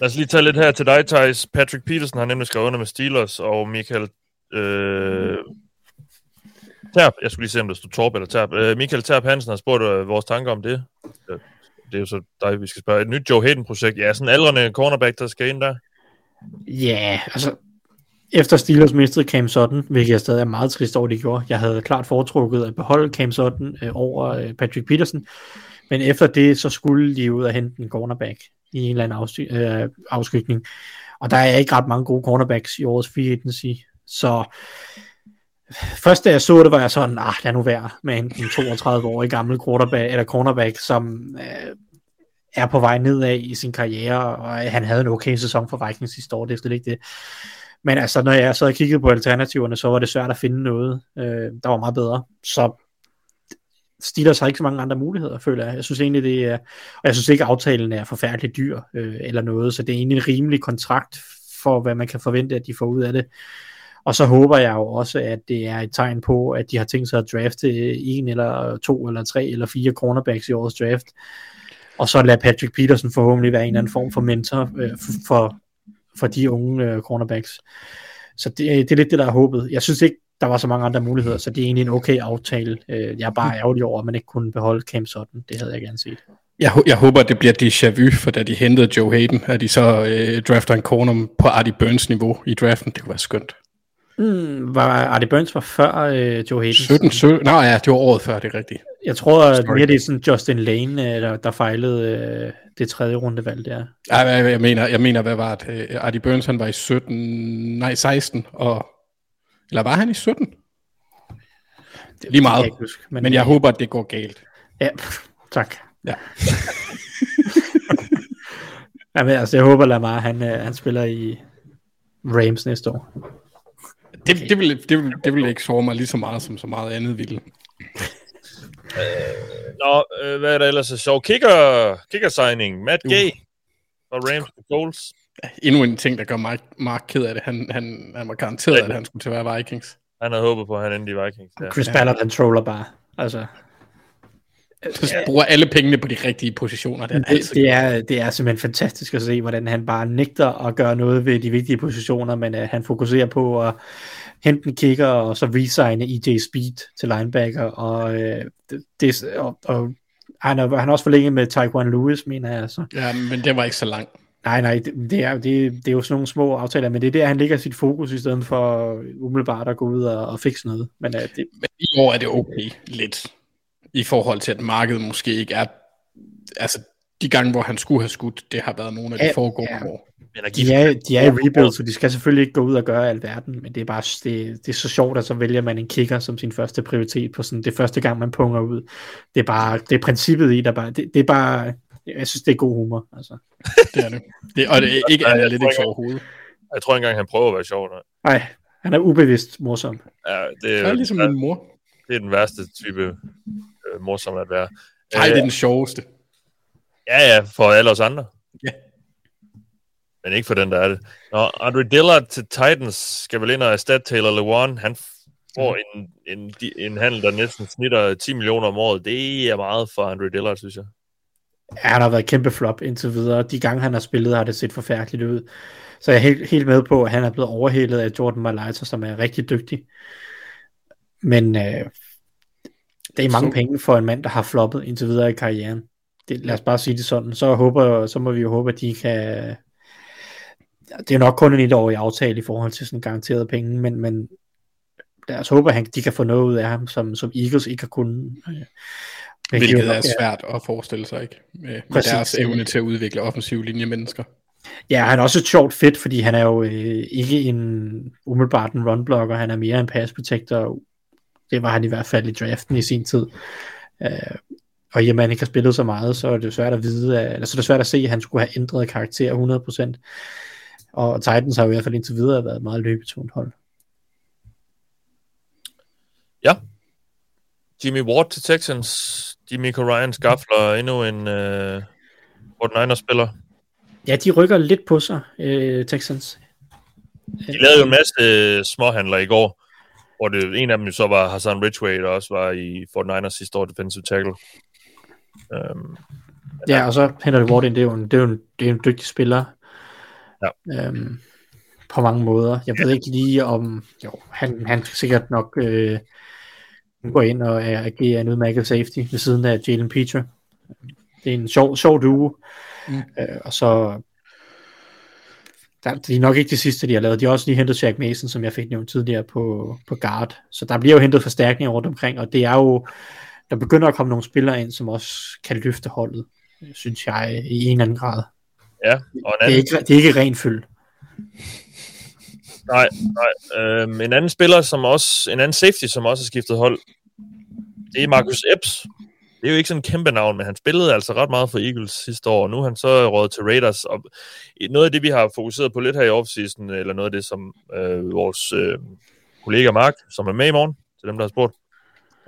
Lad os lige tage lidt her til dig, Thijs. Patrick Peterson har nemlig skrevet under med Steelers, og Michael øh, Terp, jeg skulle lige se, om der stod Torp eller Terp. Uh, Michael Terp Hansen har spurgt uh, vores tanker om det. Uh, det er jo så dig, vi skal spørge. Et nyt Joe Hayden-projekt. Ja, sådan en aldrende cornerback, der skal ind der. Ja, altså, efter Steelers mistede Cam Sutton, hvilket jeg stadig er meget trist over, det gjorde. Jeg havde klart foretrukket at beholde Cam Sutton øh, over øh, Patrick Peterson, men efter det, så skulle de ud og hente en cornerback i en eller anden afsty- øh, afskygning. Og der er ikke ret mange gode cornerbacks i årets free agency, så først da jeg så det, var jeg sådan, ah, lad nu være med en, en 32-årig gammel quarterback, eller cornerback, som øh, er på vej nedad i sin karriere, og øh, han havde en okay sæson for Vikings sidste år, det er slet ikke det. Men altså, når jeg så kiggede på alternativerne, så var det svært at finde noget, øh, der var meget bedre. Så Steelers har ikke så mange andre muligheder, føler jeg. Jeg synes egentlig, det er, og jeg synes ikke, aftalen er forfærdeligt dyr øh, eller noget, så det er egentlig en rimelig kontrakt for, hvad man kan forvente, at de får ud af det. Og så håber jeg jo også, at det er et tegn på, at de har tænkt sig at drafte en eller to eller tre eller fire cornerbacks i årets draft. Og så lader Patrick Peterson forhåbentlig være en eller anden form for mentor øh, for, for de unge øh, cornerbacks. Så det, det er lidt det, der er håbet. Jeg synes ikke, der var så mange andre muligheder, så det er egentlig en okay aftale. Øh, jeg er bare ærgerlig over, at man ikke kunne beholde Cam Sutton. Det havde jeg gerne set. Jeg, jeg håber, at det bliver déjà vu, for da de hentede Joe Hayden, at de så øh, drafter en corner på Artie Burns niveau i draften. Det kunne være skønt. Mm, var Artie Burns var før øh, Joe Hayden? 17, 17, nej ja, det var året før, det er rigtigt. Jeg tror, at mere det er sådan Justin Lane, øh, der, der fejlede øh, det tredje rundevalg der. Ja, jeg, jeg, mener, jeg mener, hvad var det? Øh, Artie Burns, han var i 17, nej 16, og, eller var han i 17? Det, Lige meget. Jeg huske, Men, men jeg håber, at det går galt. Ja, tak. Ja. Jamen, altså, jeg håber, Lamar, han, øh, han spiller i Rams næste år. Det, det, vil, det, vil, det vil ikke såre mig lige så meget, som så meget andet ville. Nå, øh, hvad er der ellers så sjovt? Kicker, kicker signing. Matt Gay fra Rams til Coles. Endnu en ting, der gør Mark, Mark ked af det. Han, han, han var garanteret, at han skulle til at være Vikings. Han havde håbet på, at han endte i Vikings. Ja. Chris Ballard, han troller bare. Altså, Så bruger alle pengene på de rigtige positioner. Det er, det, altid det, er, det er simpelthen fantastisk at se, hvordan han bare nægter at gøre noget ved de vigtige positioner, men uh, han fokuserer på at hente en kicker, og så resigne EJ Speed til linebacker, og, uh, det, og, og han, er, han er også forlænget med Taekwon Lewis, mener jeg. Så. Ja, men det var ikke så langt. Nej, nej, det, det, er, det, det er jo sådan nogle små aftaler, men det er der, han ligger sit fokus, i stedet for umiddelbart at gå ud og, og fikse noget. Men uh, det, Men i år er det okay lidt, i forhold til, at markedet måske ikke er... Altså, de gange, hvor han skulle have skudt, det har været nogle af de Ja, foregående ja. år. Men de, er, de er i rebuild, så de skal selvfølgelig ikke gå ud og gøre alverden, men det er bare det, det er så sjovt, at så vælger man en kicker som sin første prioritet på sådan det første gang, man punger ud. Det er bare, det er princippet i, der bare, det, det er bare, jeg synes, det er god humor. Altså. Det er det. det og det er ikke analytics overhovedet. Jeg tror engang, han prøver at være sjov. Nej. Nej, han er ubevidst morsom. Ja, det, er, er ligesom min mor. det er den værste type øh, morsom at være. Nej, det er Øh, den sjoveste. Ja, ja, for alle os andre. Ja. Men ikke for den, der er det. Nå, Andre Dillard til Titans skal vel ind og erstatte Taylor Lewan. Han får en, en, en handel, der næsten snitter 10 millioner om året. Det er meget for Andre Dillard, synes jeg. Ja, han har været et kæmpe flop indtil videre. De gange, han har spillet, har det set forfærdeligt ud. Så jeg er helt, helt med på, at han er blevet overhældet af Jordan Mailata, som er rigtig dygtig. Men øh, det er mange Så- penge for en mand, der har floppet indtil videre i karrieren. Det, lad os bare sige det sådan. Så, håber, så må vi jo håbe, at de kan... Det er nok kun en et år i aftale i forhold til sådan garanterede penge, men, men lad os håbe, at han, de kan få noget ud af ham, som, som Eagles ikke har kunnet. Øh, Hvilket er svært at forestille sig, ikke? Med, med deres evne til at udvikle offensive linjemennesker. Ja, han er også et sjovt fedt, fordi han er jo øh, ikke en umiddelbart en runblocker, han er mere en pass protector. Det var han i hvert fald i draften i sin tid. Øh, og i og med, han ikke har spillet så meget, så er det svært at vide, at, eller så er det svært at se, at han skulle have ændret karakter 100%. Og Titans har jo i hvert fald indtil videre været et meget løbetont hold. Jimmy Ward til Texans. Jimmy Ryan skafler endnu en øh, 49er-spiller. Ja, de rykker lidt på sig, øh, Texans. De lavede jo en masse øh, småhandler i går, hvor det, en af dem jo så var Hassan Ridgway, der også var i 49ers sidste år defensive tackle. Um, Ja, og så henter det Ward det er jo en, det er jo en, det er en dygtig spiller. Ja. Øhm, på mange måder. Jeg ved ikke lige om, jo, han, han sikkert nok øh, går ind og agerer en udmærket safety ved siden af Jalen Peter. Det er en sjov, sjov duo. Mm. Øh, og så der, det er nok ikke det sidste, de har lavet. De har også lige hentet Jack Mason, som jeg fik nævnt tidligere på, på guard. Så der bliver jo hentet forstærkninger rundt omkring, og det er jo, der begynder at komme nogle spillere ind, som også kan løfte holdet, synes jeg, i en eller anden grad. Ja, og en anden... Det er ikke, det er ikke ren fyld. Nej, nej. Øhm, en anden spiller, som også, en anden safety, som også har skiftet hold, det er Marcus Epps. Det er jo ikke sådan en kæmpe navn, men han spillede altså ret meget for Eagles sidste år, og nu er han så råd til Raiders. Og noget af det, vi har fokuseret på lidt her i offseason, eller noget af det, som øh, vores øh, kollega Mark, som er med i morgen, til dem, der har spurgt,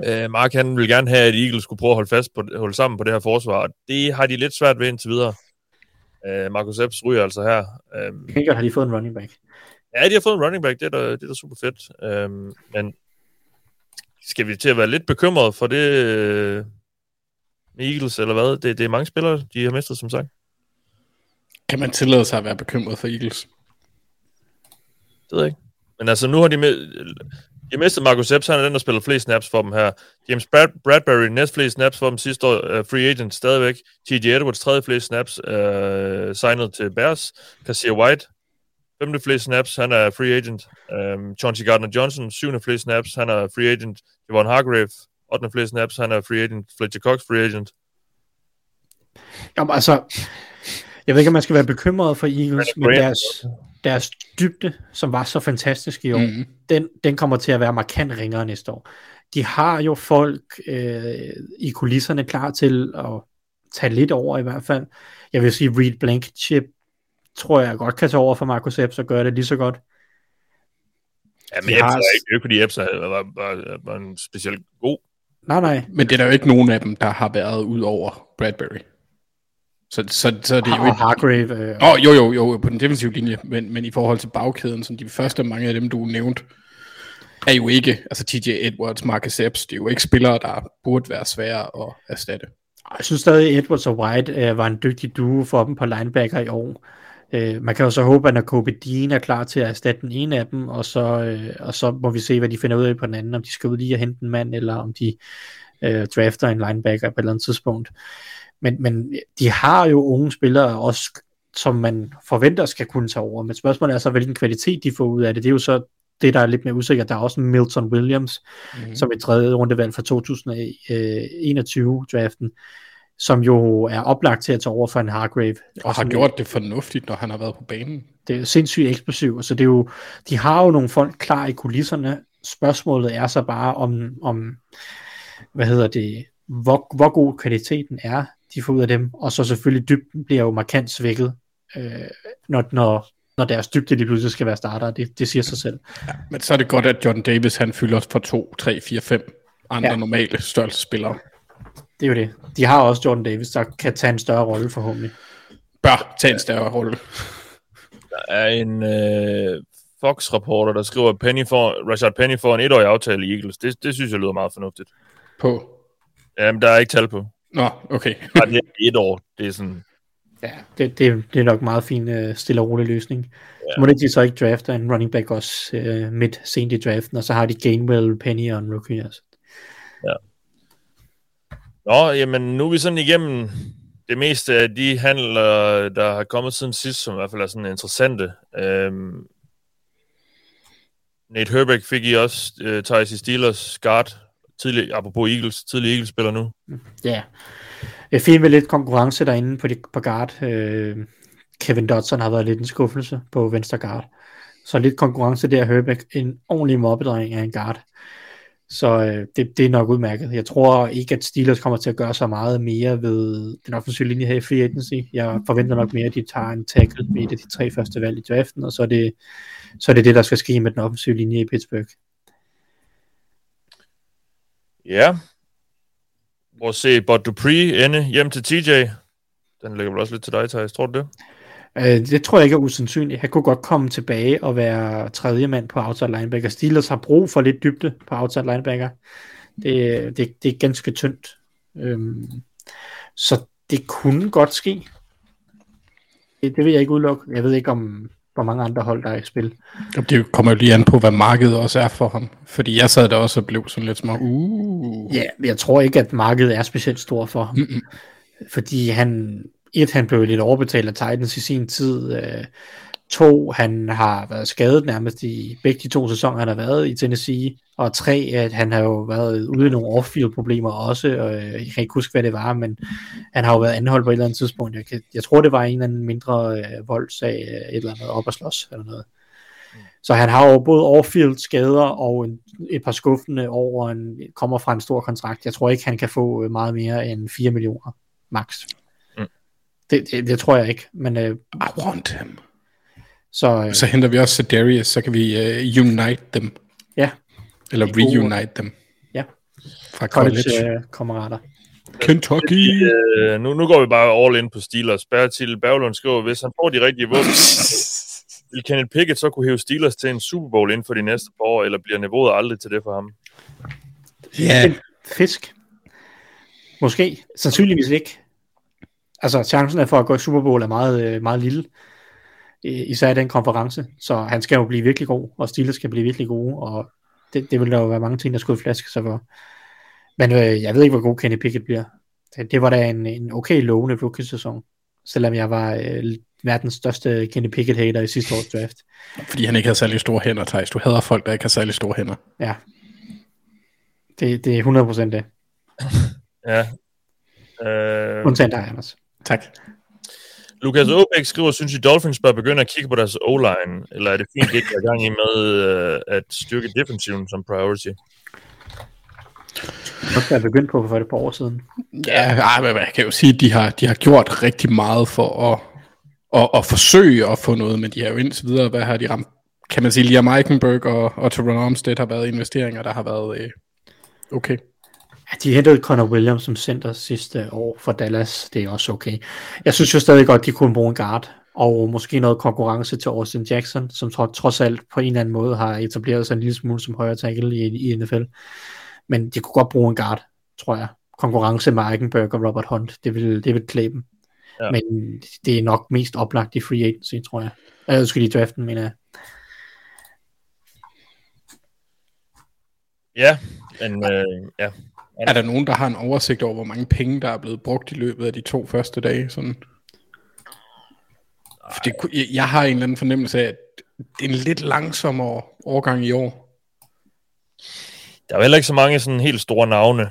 øh, Mark han vil gerne have, at Eagles skulle prøve at holde fast på, holde sammen på det her forsvar, og det har de lidt svært ved indtil videre. Øh, Marcus Epps ryger altså her. Øh, Helt har de fået en running back. Ja, de har fået en running back, det er da, det er da super fedt. Øh, men skal vi til at være lidt bekymret for det øh, Eagles, eller hvad? Det, det er mange spillere, de har mistet, som sagt. Kan man tillade sig at være bekymret for Eagles? Det ved jeg ikke. Men altså, nu har de, med, de mistet Marcus Epps, han er den, der spiller flest snaps for dem her. James Brad, Bradbury, næst flest snaps for dem sidste år, uh, free agent stadigvæk. T.J. Edwards, tredje flest snaps, uh, signet til Bears. Cassia White, femte flest snaps, han er free agent. Um, Chauncey Gardner-Johnson, syvende flest snaps, han er free agent. Javon Hargrave, 8. flest snaps, han er free agent. Fletcher Cox, free agent. Jamen altså, jeg ved ikke, om man skal være bekymret for Eagles, men deres, deres dybde, som var så fantastisk i år, mm. den, den kommer til at være markant ringere næste år. De har jo folk øh, i kulisserne klar til at tage lidt over i hvert fald. Jeg vil sige, Reed Blankenship tror jeg godt kan tage over for Marcus Epps og gøre det lige så godt. Ja, men Epps har... er ikke, fordi Epps var, var, var, var en specielt god. Nej, nej. Men det er der jo ikke nogen af dem, der har været ud over Bradbury. Så, så, så det er jo ikke... Hargrave. Øh... Oh, jo, jo, jo, på den defensive linje, men, men i forhold til bagkæden, som de første mange af dem, du nævnte, er jo ikke, altså TJ Edwards, Marcus Epps, det er jo ikke spillere, der burde være svære at erstatte. Jeg synes stadig, Edwards og White øh, var en dygtig duo for dem på linebacker i år. Øh, man kan jo så håbe, at når Kobe Dean er klar til at erstatte den ene af dem, og så, øh, og så må vi se, hvad de finder ud af på den anden, om de skal ud lige og hente en mand, eller om de øh, drafter en linebacker på et eller andet tidspunkt. Men, men de har jo unge spillere også, som man forventer skal kunne tage over. Men spørgsmålet er så, hvilken kvalitet de får ud af det. Det er jo så det, der er lidt mere usikkert. Der er også Milton Williams, mm-hmm. som er tredje rundevalg fra 2021-draften, som jo er oplagt til at tage over for en Hargrave. Og har gjort det fornuftigt, når han har været på banen. Det er sindssygt eksplosivt, så det er jo, de har jo nogle folk klar i kulisserne. Spørgsmålet er så bare om, om hvad hedder det, hvor, hvor god kvaliteten er, de får ud af dem, og så selvfølgelig dybden bliver jo markant svækket, øh, når, når, når deres dybde lige pludselig skal være starter, det, det siger sig selv. Ja, men så er det godt, at Jordan Davis han fylder for 2, 3, 4, 5 andre ja. normale størrelsespillere. Det er jo det. De har også Jordan Davis, der kan tage en større rolle forhåbentlig. Bør tage en større rolle. Der er en øh, Fox-rapporter, der skriver, at Penny får, Rashad Penny får en etårig aftale i Eagles. Det, det synes jeg lyder meget fornuftigt. På? Jamen, der er ikke tal på. Nå, okay. Nej, det er et år. Det er sådan... Ja, det, det, det er nok meget fin uh, stille og rolig løsning. Ja. Må det de så ikke drafte en running back også uh, midt sent i draften, og så har de Gainwell, Penny og en rookie. Altså. Ja. Nå, jamen nu er vi sådan igennem det meste af de handler, der har kommet siden sidst, som i hvert fald er sådan interessante. Øhm, Nate Herbeck fik I også, uh, Tyson Steelers guard, tidlig, apropos Eagles, tidlig Eagles-spiller nu. Ja, jeg fik med lidt konkurrence derinde på, de, på guard. Øh, Kevin Dodson har været lidt en skuffelse på venstre guard. Så lidt konkurrence der, Herbeck, en ordentlig mobbedreng af en guard. Så øh, det, det er nok udmærket. Jeg tror ikke, at Steelers kommer til at gøre så meget mere ved den offensive linje her i free agency. Jeg forventer nok mere, at de tager en tackle med et af de tre første valg i draften, og så er det så er det, det der skal ske med den offensive linje i Pittsburgh. Ja. Prøv at se Bud Dupree ende hjem til TJ. Den ligger vel også lidt til dig, Thijs. Tror du det? Øh, det tror jeg ikke er usandsynligt. Han kunne godt komme tilbage og være tredje mand på outside linebacker. Steelers har brug for lidt dybde på outside linebacker. Det, det, det er ganske tyndt. Øhm, så det kunne godt ske. Det, det vil jeg ikke udelukke. Jeg ved ikke, om hvor mange andre hold, der er i spil. Det kommer jo lige an på, hvad markedet også er for ham. Fordi jeg sad der også og blev sådan lidt små, uh. Ja, jeg tror ikke, at markedet er specielt stort for ham. Mm-mm. Fordi han, et, han blev lidt overbetalt af Titans i sin tid. Øh, to, han har været skadet nærmest i begge de to sæsoner, han har været i Tennessee. Og tre, at han har jo været ude i nogle off-field problemer også. Og øh, jeg kan ikke huske, hvad det var, men han har jo været anholdt på et eller andet tidspunkt. Jeg, kan, jeg tror, det var en eller anden mindre øh, voldsag, øh, et eller andet op at slås eller noget. Så han har jo både off-field skader og en, et par skuffende over en, kommer fra en stor kontrakt. Jeg tror ikke, han kan få øh, meget mere end 4 millioner max. Mm. Det, det, det tror jeg ikke. Men, øh, I want him. Så, øh, så henter vi også Darius, så kan vi uh, unite dem. Ja. Eller reunite dem. Ja. Fra college. college uh, kammerater. Kentucky. Øh, nu, nu går vi bare all in på Steelers. Bertil Berglund skriver, hvis han får de rigtige våben, vil Kenneth Pickett så kunne hæve Steelers til en Super Bowl inden for de næste par år, eller bliver niveauet aldrig til det for ham? Ja. Fisk. Måske. Sandsynligvis ikke. Altså, chancen er for at gå i Super Bowl er meget, øh, meget lille. Især i den konference. Så han skal jo blive virkelig god, og Steelers skal blive virkelig gode, og det, det vil der jo være mange ting, der skulle flaske sig for. Men øh, jeg ved ikke, hvor god Kenny Pickett bliver. Det, det var da en, en okay lovende rookie-sæson, selvom jeg var øh, verdens største Kenny Pickett-hater i sidste års draft. Fordi han ikke havde særlig store hænder, Thijs. Du hader folk, der ikke har særlig store hænder. Ja. Det, det er 100% det. ja. Øh... Undtagen dig, Anders. Tak. Lukas Åbæk skriver, synes I Dolphins bør begynde at kigge på deres O-line, eller er det fint, at de er gang i med øh, at styrke defensiven som priority? Det er begyndt på for et par år siden. Ja, men jeg kan jo sige, at de har, de har gjort rigtig meget for at, at, at forsøge at få noget, men de har jo indtil videre, hvad har de ramt? Kan man sige, Liam Eichenberg og, og Teron Armstead har været investeringer, der har været øh, okay. Ja, de hentede Conor Williams som center sidste år for Dallas. Det er også okay. Jeg synes jo stadig godt, de kunne bruge en guard. Og måske noget konkurrence til Austin Jackson, som trods alt på en eller anden måde har etableret sig en lille smule som højre tackle i, i NFL. Men de kunne godt bruge en guard, tror jeg. Konkurrence med Eichenberg og Robert Hunt, det vil, det vil klæbe dem. Ja. Men det er nok mest oplagt i free agency, tror jeg. Jeg skal lige draften, mener jeg. Ja, men øh, ja. Er der nogen, der har en oversigt over, hvor mange penge, der er blevet brugt i løbet af de to første dage? Sådan? For det, jeg har en eller anden fornemmelse af, at det er en lidt langsommere årgang i år. Der er heller ikke så mange sådan helt store navne.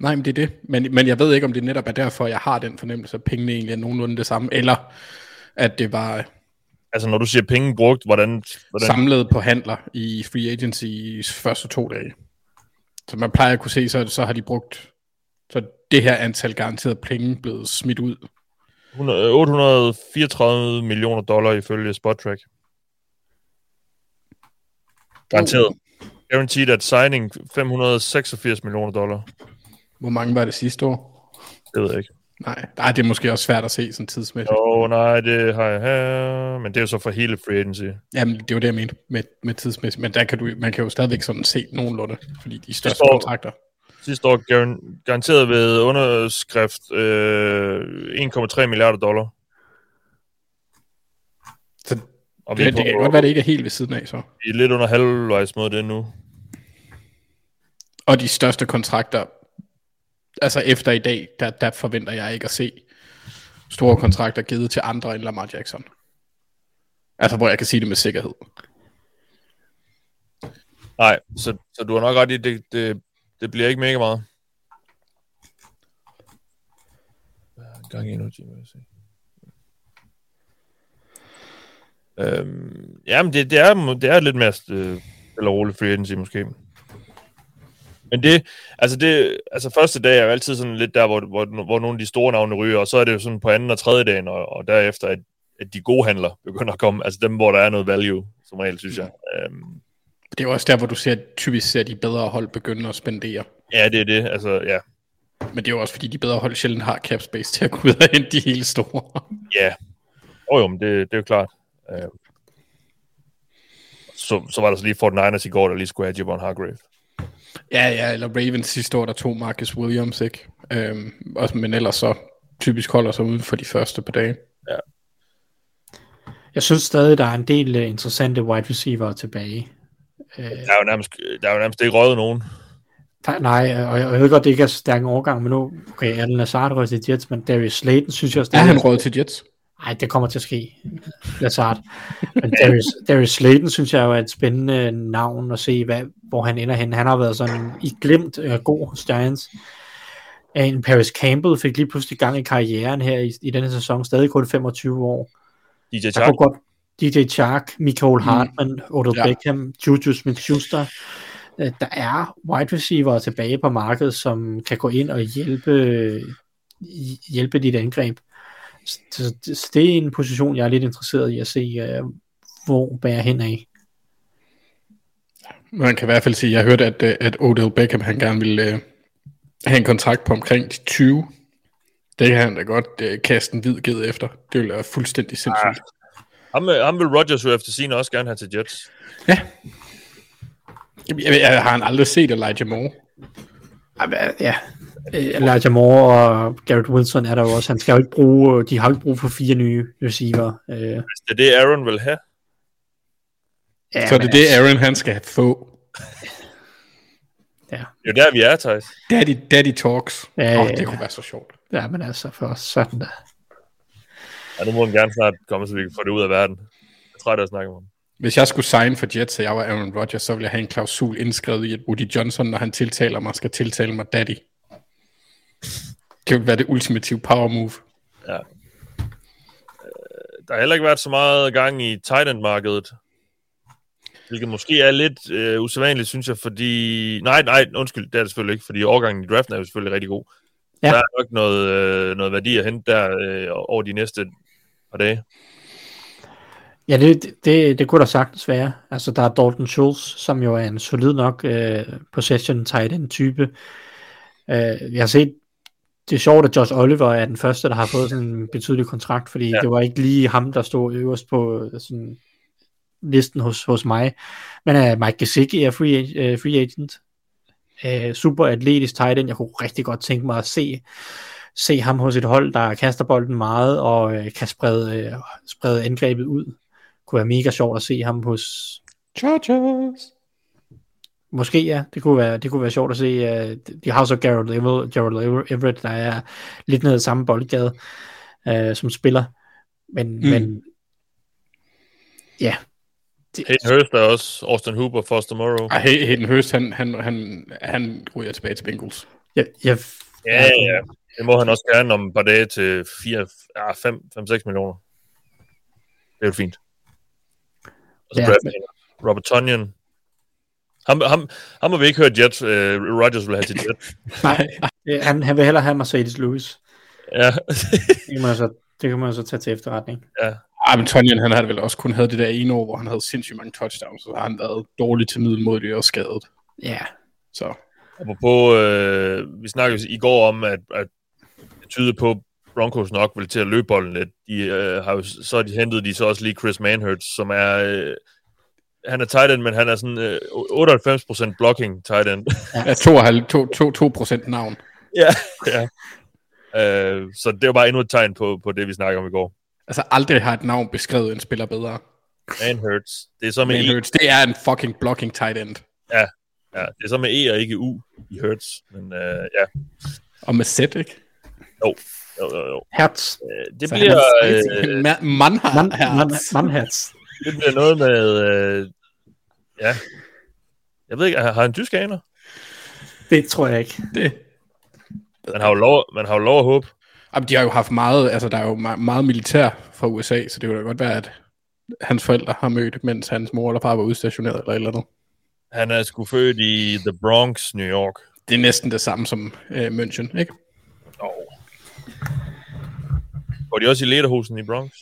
Nej, men det er det. Men, men jeg ved ikke, om det netop er derfor, jeg har den fornemmelse, at pengene egentlig er nogenlunde det samme, eller at det var... Altså, når du siger penge brugt, hvordan... hvordan... Samlet på handler i free agency første to dage. Så man plejer at kunne se, så, så har de brugt... Så det her antal garanteret penge blevet smidt ud. 834 millioner dollar ifølge SpotTrack. Garanteret. Guaranteed at signing 586 millioner dollar. Hvor mange var det sidste år? Det ved jeg ikke. Nej, nej, det er måske også svært at se sådan tidsmæssigt. Jo, nej, det har jeg her, men det er jo så for hele free agency. Jamen, det er jo det, jeg mente med, med tidsmæssigt, men der kan du, man kan jo stadigvæk sådan se nogenlunde, fordi de største år, kontrakter. Sidste år garanteret ved underskrift øh, 1,3 milliarder dollar. Så og det, det kan godt være, det ikke er helt ved siden af, så. Vi er lidt under halvvejs mod det nu. Og de største kontrakter, altså efter i dag, der, der forventer jeg ikke at se store kontrakter givet til andre end Lamar Jackson. Altså, hvor jeg kan sige det med sikkerhed. Nej, så, så du har nok ret i, det, det, det bliver ikke mega meget. Gang i nu, må jeg se. Øhm, jamen, det, det, er, det er lidt mere øh, eller roligt free agency måske. Men det, altså det, altså første dag er jo altid sådan lidt der, hvor, hvor, hvor nogle af de store navne ryger, og så er det jo sådan på anden og tredje dagen, og, og derefter, at, at de gode handler begynder at komme, altså dem, hvor der er noget value, som regel, synes jeg. Øhm, det er jo også der, hvor du ser, typisk ser de bedre hold begynde at spendere. Ja, det er det, altså ja. Men det er jo også, fordi de bedre hold sjældent har cap space til at gå ud og hente de helt store. Ja, oh, jo, men det, det er jo klart. Øh, så, så var der så lige Fort Niners i går, der lige skulle have Javon Hargrave. Ja, ja, eller Ravens sidste år, der tog Marcus Williams, ikke? Øhm, også, men ellers så typisk holder sig uden for de første på dagen. Ja. Jeg synes stadig, der er en del uh, interessante wide receiver tilbage. Der er jo nærmest, der er jo nærmest ikke røget nogen. Der, nej, og jeg, jeg ved godt, det ikke er så stærk en overgang, men nu, okay, Alan Lazard røg til Jets, men Darius Slayton synes jeg også, Er han råd til Jets? Nej, det kommer til at ske. Lazard. Men Darius, Darius Slayton synes jeg jo er et spændende navn at se, hvad, hvor han ender hen. Han har været sådan i glemt uh, god hos Giants. En Paris Campbell fik lige pludselig gang i karrieren her i, i denne sæson, stadig kun 25 år. DJ Der Chark. kunne godt DJ Chark, Michael Hartman, Odell Ja. ja. Beckham, Juju Smith-Schuster. Øh, Der er wide receiver tilbage på markedet, som kan gå ind og hjælpe, hjælpe dit angreb. Så, det er en position, jeg er lidt interesseret i at se, uh, hvor bærer hen af. Man kan i hvert fald sige, jeg hørte, at, øh, at Odell Beckham, han gerne ville øh, have en kontrakt på omkring de 20. Det kan han da godt øh, kaste en hvid ged efter. Det ville være fuldstændig sindssygt. Ham, øh, ham vil Rodgers jo efter sin også gerne have til Jets. Jeg, jeg, jeg har han aldrig set Elijah Moore. Ja, ja. Øh, Elijah Moore og Garrett Wilson er der jo også. Han skal jo ikke bruge, de har jo ikke brug for fire nye receiver. Øh, Hvis det er det, Aaron vil have. ja, Så er det det, Aaron han skal få. Det er jo der, vi er, Thijs. Daddy, daddy talks. Ja, Ja, ja, oh, det ja. kunne være så sjovt. Ja, men altså for sådan der. Ja, nu må han gerne snart komme, så vi kan få det ud af verden. Jeg er træt af at snakke om. Hvis jeg skulle signe for Jets, og jeg var Aaron Rodgers, så ville jeg have en klausul indskrevet i, at Woody Johnson, når han tiltaler mig, skal tiltale mig daddy. Det ville være det ultimative power move. Der har heller ikke været så meget gang i tight end markedet. Hvilket måske er lidt øh, usædvanligt, synes jeg, fordi... Nej, nej, undskyld, det er det selvfølgelig ikke, fordi overgangen i draften er jo selvfølgelig rigtig god. Ja. Der er nok noget, øh, noget værdi at hente der øh, over de næste par dage. Ja, det, det, det kunne der sagtens være. Altså, der er Dalton Schultz, som jo er en solid nok øh, possession tight end type. Øh, jeg har set, det er sjovt, at Josh Oliver er den første, der har fået sådan en betydelig kontrakt, fordi Ja. det var ikke lige ham, der stod øverst på øh, sådan, listen hos, hos mig. Men uh, Mike Gesicki er free, uh, free agent. Uh, super atletisk tight end. Jeg kunne rigtig godt tænke mig at se, se ham hos et hold, der kaster bolden meget og uh, kan sprede, uh, sprede angrebet ud kunne være mega sjovt at se ham hos... Chargers. Måske ja, det kunne være, det kunne være sjovt at se. Uh, de har så Gerald Everett, Gerald Everett, der er lidt nede i samme boldgade, uh, som spiller. Men, Mm. men ja. Det, Hayden Hurst er også Austin Hooper, Foster Morrow. Ej, Hay- Hayden Hurst, han, han, han, han ryger tilbage til Bengals. jeg, jeg, Ja, ja. Det må han også gerne om et par dage til 5-6 millioner. Det er jo fint. Og så Ja, ja, men- Robert Tonyan. Ham, ham, ham har vi ikke hørt Jet. Uh, Rodgers vil have til Jet. nej, øh, han, han vil hellere have Mercedes Lewis. ja. Det kan man så, det kan man så tage til efterretning. Ej, men Tonyan, han havde vel også kun havde det der ene år, hvor han havde sindssygt mange touchdowns, så har han været dårlig til middelmodig og skadet. Ja, Så Apropos, øh, vi snakkede i går om, at, at det tyder på, Broncos nok vil til at løbe bolden lidt. De, øh, har jo, så har de hentet de så også lige Chris Manhurts, som er... Øh, han er tight end, men han er sådan øh, 98% blocking tight end. ja, 2, 2, 2, 2 procent navn. ja, ja. Øh, så det var bare endnu et tegn på, på det, vi snakkede om i går. Altså aldrig har et navn beskrevet en spiller bedre. Manhurts. Det er så med Men E. Hurts, det er en fucking blocking tight end. Ja, det er så med E og ikke U i Hurts. Men øh, ja, Og med Z, ikke? jo, jo, jo. Hertz. Øh, Det Så bliver, han er- øh, man, man har Man, man, man Hertz. Det bliver noget med... Øh, ja. Jeg ved ikke, har har han tysk aner? Det tror jeg ikke. det. Man har jo lov, man har jo lov at håbe. Jamen, de har jo haft meget, altså der er jo me- meget militær fra USA, så det kunne da godt være, at hans forældre har mødt, mens hans mor eller far var udstationeret eller et eller andet. Han er sgu født i The Bronx, New York. Det er næsten det samme som øh, München, ikke? Oh. Går de også i lederhusen i Bronx?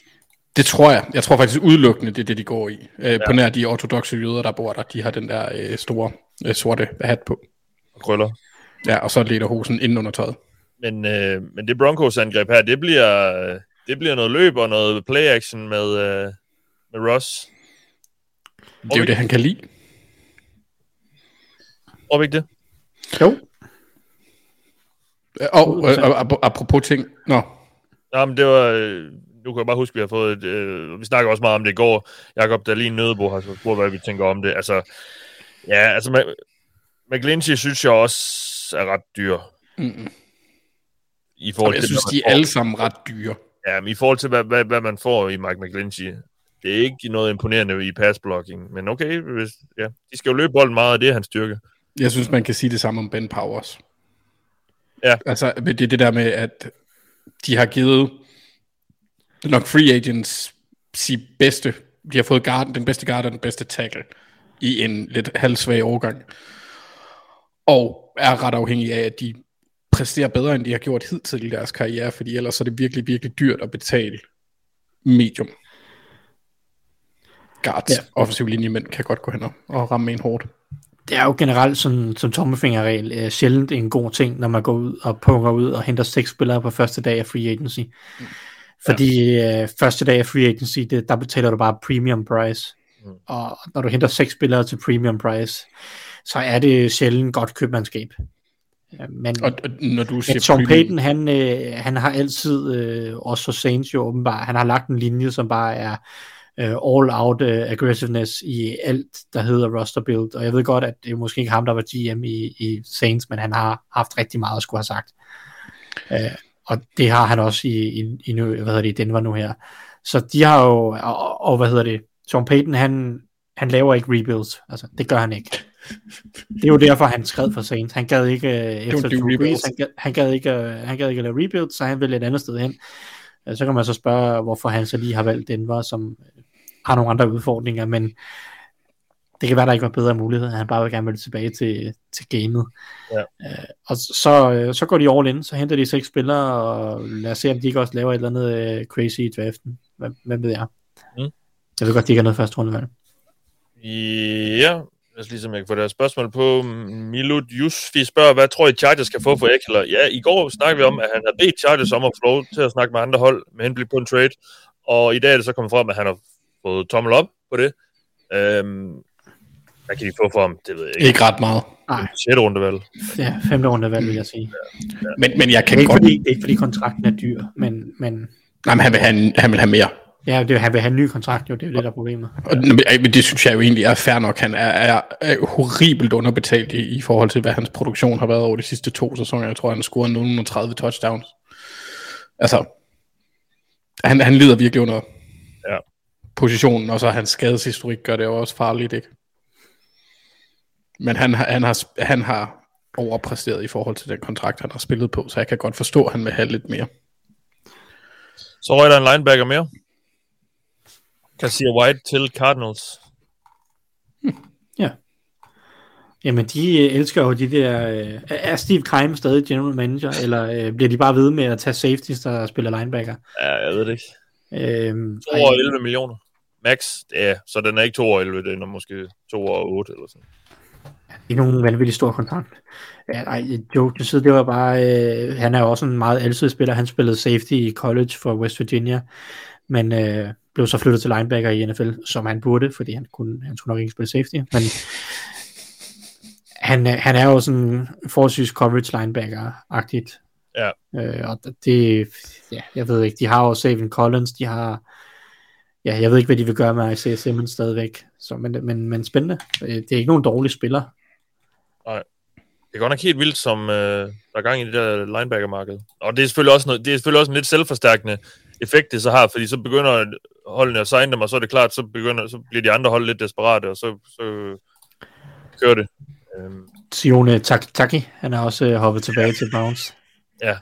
Det tror jeg. Jeg tror faktisk udelukkende, det er det, de går i. Øh, ja. På nær de ortodoxe jøder, der bor der, de har den der øh, store øh, sorte hat på. Og krøller. Ja, og så leder hosen ind under tøjet. Men, øh, men det Broncos-angreb her, det bliver, øh, det bliver noget løb og noget play-action med, øh, med Ross. Det er jo det, han kan lide. Tror vi ikke det? Jo, Øh, Og, og apropos ting. Nå, Nå, men det var... Nu kan jeg bare huske, at vi har fået et, øh, vi snakker også meget om det i går. Jakob Dahlin Nødebo har så spurgt, hvad vi tænker om det. Altså, ja, altså, McGlinchey synes jeg også er ret dyr. Mm. I forhold Jeg til, synes, de er alle sammen ret dyre. Ja, men i forhold til, hvad, hvad, hvad man får i Mike McGlinchey, det er ikke noget imponerende i passblocking. Men okay, hvis, ja, de skal jo løbe bolden meget, og det er hans styrke. Jeg synes, man kan sige det samme om Ben Powers. Ja. Altså, det er det der med, at de har givet nok free agents sige bedste, de har fået guard, den bedste guard og den bedste tackle i en lidt halvsvag overgang. Og er ret afhængig af, at de præsterer bedre, end de har gjort hidtil i deres karriere, fordi ellers er det virkelig, virkelig dyrt at betale medium. Guards, ja. Offensiv linjemænd, kan godt gå hen og- ramme en hårdt. Det er jo generelt sådan, som tommefingerregel øh, sjældent en god ting, når man går ud og punger ud og henter seks spillere på første dag af free agency. Fordi øh, første dag af free agency, det, der betaler du bare premium price. Mm. Og når du henter seks spillere til premium price, så er det sjældent godt købmandskab. Men, Og, og når du siger Sean premium- Payton, han, øh, han har altid, øh, også for Saints jo åbenbart, han har lagt en linje, som bare er øh, all-out øh, aggressiveness i alt, der hedder roster build. Og jeg ved godt, at det er måske ikke ham, der var GM i, i Saints, men han har haft rigtig meget at skulle have sagt. Øh, og det har han også i, i, i, hvad hedder det, i Denver nu her. Så de har jo, og, og hvad hedder det, Sean Payton, han, han laver ikke rebuilds. Altså, det gør han ikke. Det er jo derfor, han skred for Saints. Han gad ikke, øh, efter Drew Brees, han gad, han, gad ikke, øh, han gad ikke at lave rebuilds, så han ville et andet sted hen. Øh, Så kan man så spørge, hvorfor han så lige har valgt Denver, som har nogle andre udfordringer, men det kan være, der ikke var bedre mulighed. Han bare vil gerne ville tilbage til, til gamet. Ja. Øh, og så, øh, så går de all in, så henter de seks spillere, og lad os se, om de ikke også laver et eller andet øh, crazy i draften. Hvad, hvad ved jeg? Mm. Jeg ved godt, de ikke har noget første rundevalg. Ja, lad os lige se, om jeg kan få deres spørgsmål på. Milut Jusfi spørger, hvad tror I Chargers skal få for Eckler? Ja, i går snakkede vi om, at han havde bedt Chargers om at få lov til at snakke med andre hold med henblik på en trade, og i dag er det så kommet frem, at han har fået tommel op på det. Øhm, hvad kan de få for ham? Det ved jeg ikke. Ikke ret meget. Nej, 6. rundevalg. ja, femte rundevalg, vil jeg sige. Men, men jeg Det kan er ikke, godt... fordi, det er ikke fordi kontrakten er dyr, men, men Nej, men han vil have, han vil have mere. ja, det, han vil have en ny kontrakt, jo, det er jo det, der er problemet. Og, men det synes jeg jo egentlig er fair nok. Han er, er, er horribelt underbetalt i, i forhold til, hvad hans produktion har været over de sidste to sæsoner. Jeg tror, han har scoret 930 touchdowns. Altså, han, han lider virkelig under Ja. positionen, og så hans skadeshistorik gør det jo også farligt, ikke? Men han, har- han, har, han har overpræsteret i forhold til den kontrakt, han har spillet på, så jeg kan godt forstå, at han vil have lidt mere. Så røg der en linebacker mere. Cassia White til Cardinals. Jamen, de øh, elsker jo de der... Øh, er Steve Keim stadig general manager, eller øh, bliver de bare ved med at tage safeties, der spiller linebacker? Ja, jeg ved det ikke. Øhm, 2 år 11 millioner. Max, ja, så den er ikke 2 år 11, den er måske 2 år 8 eller sådan. Ikke nogen vanvittig stor kontrakt. Ja, nej, Joe til side, det var bare, øh, han er jo også en meget alsidig spiller. Han spillede safety i college for West Virginia, men øh, blev så flyttet til linebacker i NFL, som han burde, fordi han, kunne, han skulle nok ikke spille safety. Men han, øh, han er jo sådan forholdsvis coverage linebacker-agtigt. Ja. Øh, og det, ja, jeg ved ikke, de har jo Savin Collins, de har, ja, jeg ved ikke, hvad de vil gøre med Isaiah Simmons stadigvæk, så, men, men, men spændende. Øh, Det er ikke nogen dårlig spiller, Det er godt nok helt vildt, som øh, der er gang i det der linebacker-marked. Og det er selvfølgelig også, noget, det er selvfølgelig også en lidt selvforstærkende effekt, det så har, fordi så begynder holdene at signe dem, og så er det klart, så, begynder, så bliver de andre hold lidt desperate, og så, så kører det. Øhm, Sione Tak- Taki, han er også øh, hoppet tilbage til Browns. Ja.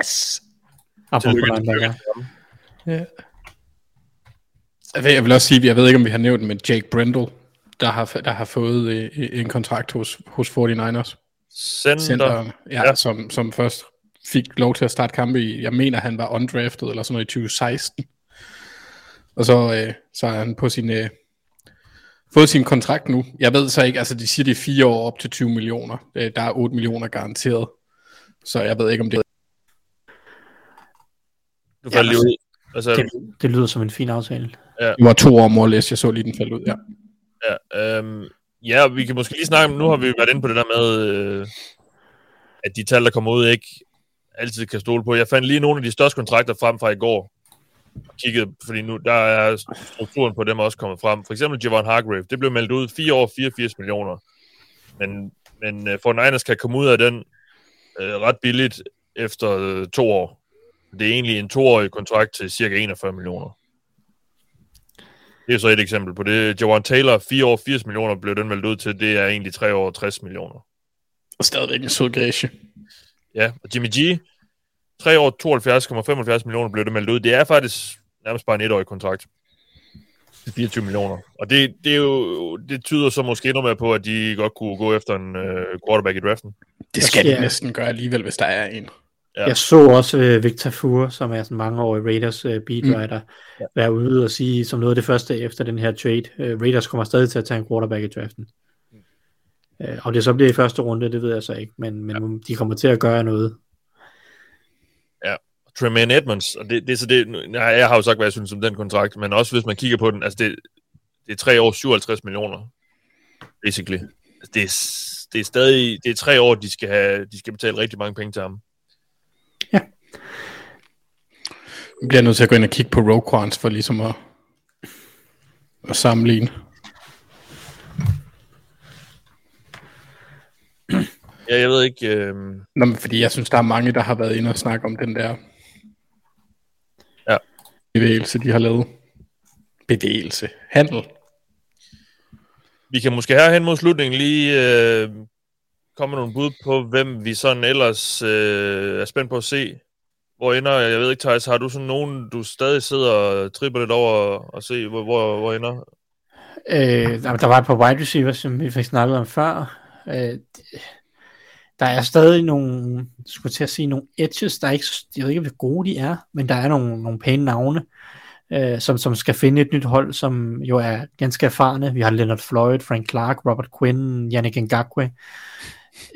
Yes! Apropos linebacker. ham. Jeg vil, jeg vil også sige, jeg ved ikke, om vi har nævnt, men Jake Brendel, der har, der har fået øh, en kontrakt hos, hos 49ers. Center. Centeren, ja, Ja. ja. Som, som først fik lov til at starte kampe i, jeg mener, han var undrafted eller sådan noget i 2016. Og så, øh, så er han på sin, øh, fået sin kontrakt nu. Jeg ved så ikke, altså de siger, det er fire år op til 20 millioner. Øh, der er 8 millioner garanteret. Så jeg ved ikke, om det Du faldt lige ud. Du? Det, det lyder som en fin aftale. Det var to år, more or less. Jeg så lige den falde ud, ja. Ja, øhm, ja, vi kan måske lige snakke om, nu har vi været inde på det der med, øh, at de tal, der kommer ud, ikke altid kan stole på. Jeg fandt lige nogle af de største kontrakter frem fra i går. kigget, fordi nu der er strukturen på dem også kommet frem. For eksempel Javon Hargrave, det blev meldt ud 4 år 84 millioner. Men, men uh, for Niners kan komme ud af den uh, ret billigt efter uh, to år. Det er egentlig en toårig kontrakt til cirka 41 millioner. Det er så et eksempel på det. Jawan Taylor, 4 år 80 millioner blev den meldt ud til. Det er egentlig 3 år 60 millioner. Og stadigvæk en sød gage. Ja, og Jimmy G, 3 år 72,75 millioner blev det meldt ud. Det er faktisk nærmest bare en etårig kontrakt. 24 millioner. Og det, det, er jo, det tyder så måske endnu mere på, at de godt kunne gå efter en uh, quarterback i draften. Det skal de næsten gøre alligevel, hvis der er en. Ja. Ja. Jeg så også uh, Victor Fure, som er sådan mange år i Raiders uh, beatwriter, mm. Ja. være ude og sige som noget af det første efter den her trade. Uh, Raiders kommer stadig til at tage en quarterback i draften. Uh, og det så bliver i første runde, det ved jeg så ikke, men, men ja. de kommer til at gøre noget. Tremaine Edmonds, og det, det er så det, jeg har jo sagt, hvad jeg synes om den kontrakt, men også hvis man kigger på den, altså det, det er 3 år 57 millioner, basically. Altså det, er, det er stadig, det er tre år, de skal, have, de skal betale rigtig mange penge til ham. Vi bliver nødt til at gå ind og kigge på Roquans for ligesom at, at sammenligne. Ja, jeg ved ikke, øh, Nå, men fordi jeg synes, der er mange, der har været inde og snakke om den der Ja. bevægelse, de har lavet. Bevægelse. Handel. vi kan måske her hen mod slutningen lige øh, komme med nogle bud på, hvem vi sådan ellers øh, er spændt på at se. Hvor ender, jeg ved ikke, Thijs, har du sådan nogen, du stadig sidder og tripper lidt over og se, hvor, hvor, hvor ender? Øh, der, der var et par wide receivers, som vi fik snakket om før. Øh, der er stadig nogle, skulle til at sige, nogle edges, der er ikke, jeg ved ikke, hvor gode de er, men der er nogle, nogle pæne navne, øh, som, som skal finde et nyt hold, som jo er ganske erfarne. Vi har Leonard Floyd, Frank Clark, Robert Quinn, Yannick Ngakwe.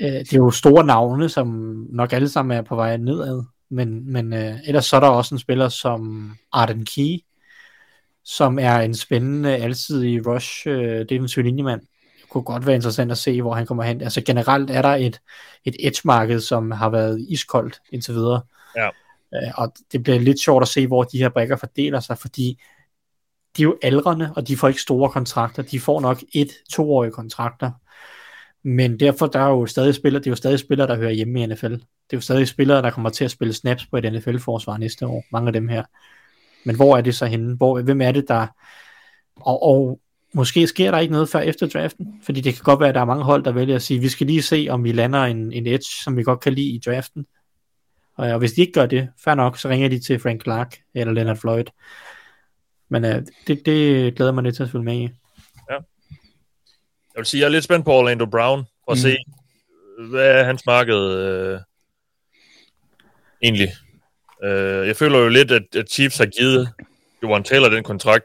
Øh, det er jo store navne, som nok alle sammen er på vej nedad, men, men øh, ellers så er der også en spiller som Arden Key, som er en spændende, alsidig rush øh, defensiv linjemand. Det kunne godt være interessant at se, hvor han kommer hen. Altså generelt er der et, et edge-marked, som har været iskoldt indtil videre. Ja. Øh, og det bliver lidt sjovt at se, hvor de her brækker fordeler sig, fordi de er jo aldrende, og de får ikke store kontrakter. De får nok et, toårige kontrakter. Men derfor der er jo stadig spillere, det er jo stadig spillere, der hører hjemme i NFL. Det er jo stadig spillere, der kommer til at spille snaps på et NFL-forsvar næste år. Mange af dem her. Men hvor er det så henne? Hvor, hvem er det, der... Og, og måske sker der ikke noget før efter draften, fordi det kan godt være, at der er mange hold, der vælger at sige, vi skal lige se, om vi lander en, en edge, som vi godt kan lide i draften. Og, og hvis de ikke gør det, fair nok, så ringer de til Frank Clark eller Leonard Floyd. Men uh, det, det glæder mig lidt til at følge med i. Jeg vil sige, jeg er lidt spændt på Orlando Brown, for at Mm. se, hvad er hans marked øh, egentlig. Øh, jeg føler jo lidt, at, at Chiefs har givet Jovan Taylor den kontrakt,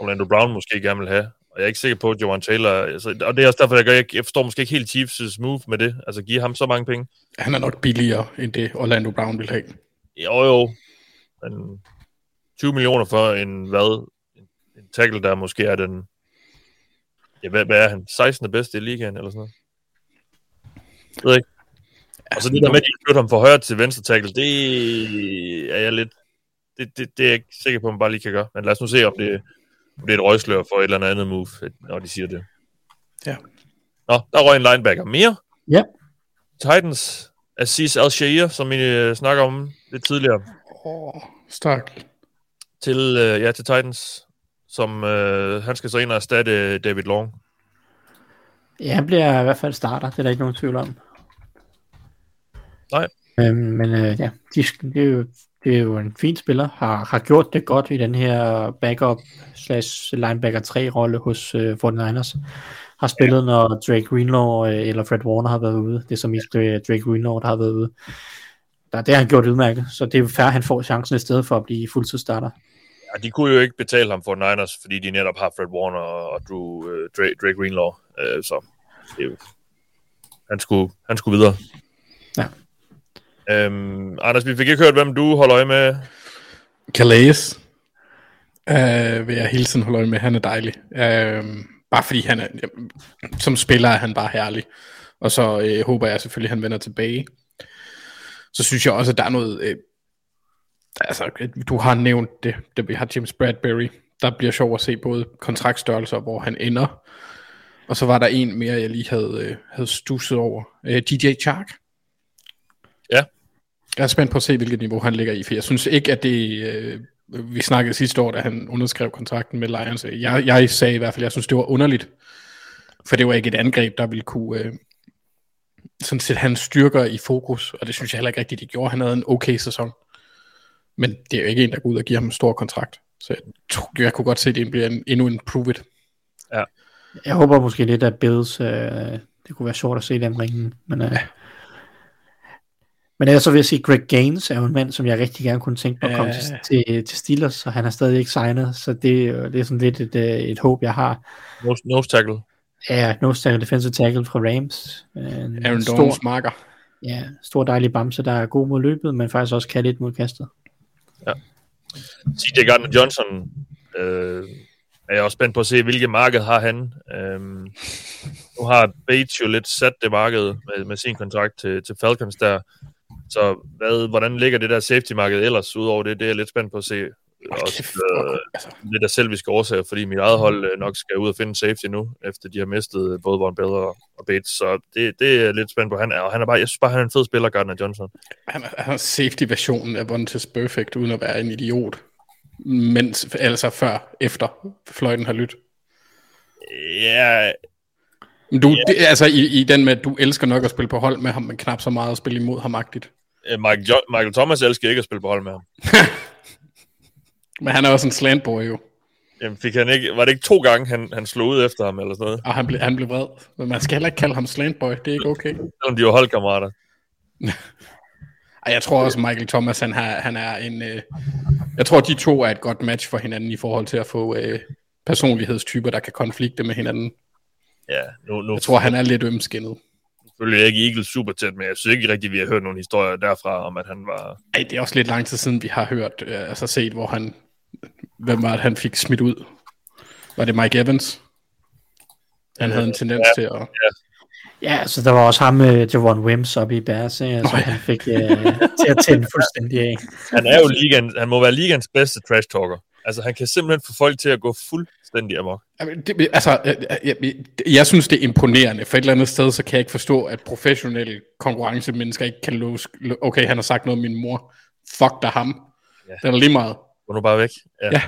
Orlando Brown måske gerne vil have. Og jeg er ikke sikker på, at Jovan Taylor... Altså, og det er også derfor, jeg, gør, jeg, jeg forstår måske ikke helt Chiefs' move med det. Altså, give ham så mange penge. Han er nok billigere, end det Orlando Brown vil have. Jo, jo. Men 20 millioner for en, hvad? En, en tackle, der måske er den... Ja, hvad, hvad er han? 16. bedste i ligaen, eller sådan noget? Jeg ved ikke. Og så det der med, at de flytter ham fra højre til venstre tackle, det er jeg lidt... Det, det, det er jeg ikke sikker på, at man bare lige kan gøre. Men lad os nu se, om det, om det er et røgslør for et eller andet move, når de siger det. Ja. Nå, der røg en linebacker mere. Ja. Titans, Aziz Al-Shahir, som vi øh, snakker om lidt tidligere Åh, oh, stak. til, øh, ja, til Titans, som øh, han skal så ind og erstatte David Long. Ja, han bliver i hvert fald starter, det er der ikke nogen tvivl om. Nej. Øhm, men øh, ja, de, det, er jo, det er jo en fin spiller, har, har gjort det godt i den her backup slash linebacker 3 rolle hos øh, 49ers. Har spillet, ja. når Drake Greenlaw øh, eller Fred Warner har været ude. Det er så mest øh, Drake Greenlaw, der har været ude. Der, det har han gjort udmærket, så det er at han får chancen i stedet for at blive fuldtidsstarter. Ja, de kunne jo ikke betale ham for Niners, fordi de netop har Fred Warner og, og Drew, øh, Drake, Drake Greenlaw. Øh, så det er jo, han, skulle, han skulle videre. Ja. Øhm, Anders, vi fik ikke hørt, hvem du holder øje med. Calais øh, vil jeg hele tiden holde øje med. Han er dejlig. Øh, bare fordi han er, som spiller er han bare herlig. Og så øh, håber jeg selvfølgelig, at han vender tilbage. Så synes jeg også, at der er noget, øh, Altså, du har nævnt det, det vi har James Bradbury. Der bliver sjov at se både kontraktstørrelser, hvor han ender. Og så var der en mere, jeg lige havde, øh, havde stusset over. Øh, DJ Chark. Ja. Jeg er spændt på at se, hvilket niveau han ligger i, for jeg synes ikke, at det... Øh, vi snakkede sidste år, da han underskrev kontrakten med Lions. Jeg, jeg sagde i hvert fald, jeg synes, det var underligt. For det var ikke et angreb, der ville kunne øh, sådan sætte hans styrker i fokus, og det synes jeg heller ikke rigtigt, de gjorde. Han havde en okay sæson. Men det er jo ikke en, der går ud og giver ham en stor kontrakt. Så jeg, tror- jeg kunne godt se, at det bliver en, endnu en prove it. Jeg håber måske lidt, at Bills, øh, det kunne være sjovt at se dem ringen, men øh, men ellers så vil jeg sige, at Greg Gaines er jo en mand, som jeg rigtig gerne kunne tænke mig at komme Ja. til, til, til Steelers, og han er stadig ikke signet, så det, er jo- det er sådan lidt et, øh, et håb, jeg har. Nose, nose tackle. Ja, no tackle defensive tackle fra Rams. En Aaron stor, Donalds marker. ja, stor dejlig bamse, der er god mod løbet, men faktisk også kan lidt mod kastet. Ja. CJ Gardner-Johnson øh, er jeg også spændt på at se, hvilket marked har han. Øh, nu har Bates jo lidt sat det marked med, med sin kontrakt til, til Falcons der. Så hvad, hvordan ligger det der safety-marked ellers udover det? Det er jeg lidt spændt på at se. Også, øh, altså. lidt af selviske årsager, fordi mit eget hold øh, nok skal ud og finde safety nu, efter de har mistet både Von Bell og, Bates. Så det, det er lidt spændt på. Han er, og han er bare, jeg synes bare, han er en fed spiller, Gardner Johnson. Han er, han er safety-versionen af Vontaze Perfect, uden at være en idiot. Mens, altså før, efter fløjten har lyttet. Ja, Men du, det, altså i, i den med, at du elsker nok at spille på hold med ham, men knap så meget at spille imod ham agtigt. øh, Michael, jo- Michael Thomas elsker ikke at spille på hold med ham. Men han er også en slantboy jo, Jamen, fik han ikke, var det ikke to gange, han, han slog ud efter ham, eller sådan noget? og han blev, han blev vred. Men man skal heller ikke kalde ham slantboy, det er ikke okay. Selvom de var holdkammerater. Ej, jeg tror også, Michael Thomas, han, har, han er en... Øh, jeg tror, de to er et godt match for hinanden i forhold til at få øh, personlighedstyper, der kan konflikte med hinanden. Ja, nu, nu Jeg tror, han er lidt ømskinnet. følger jeg ikke Eagles super tæt, men jeg synes ikke rigtigt, vi har hørt nogle historier derfra, om at han var... Ej, det er også lidt lang tid siden, vi har hørt, øh, altså set, hvor han... Hvem var det, han fik smidt ud? Var det Mike Evans? Han havde en tendens ja. til at... Ja, altså der var også ham med Javon Wims oppe i Bears, ikke? altså Nå ja. han fik øh, til at tænde fuldstændig af. Han er jo ligan, han må være ligans bedste trash talker. Altså, han kan simpelthen få folk til at gå fuldstændig amok. Jamen, det, altså, øh, øh, jeg, jeg, jeg synes, det er imponerende. For et eller andet sted, så kan jeg ikke forstå, at professionelle konkurrencemennesker ikke kan låse... Okay, han har sagt noget om min mor. Fuck dig ham. Ja. Det er lige meget. Gå nu bare væk. Ja. Ja.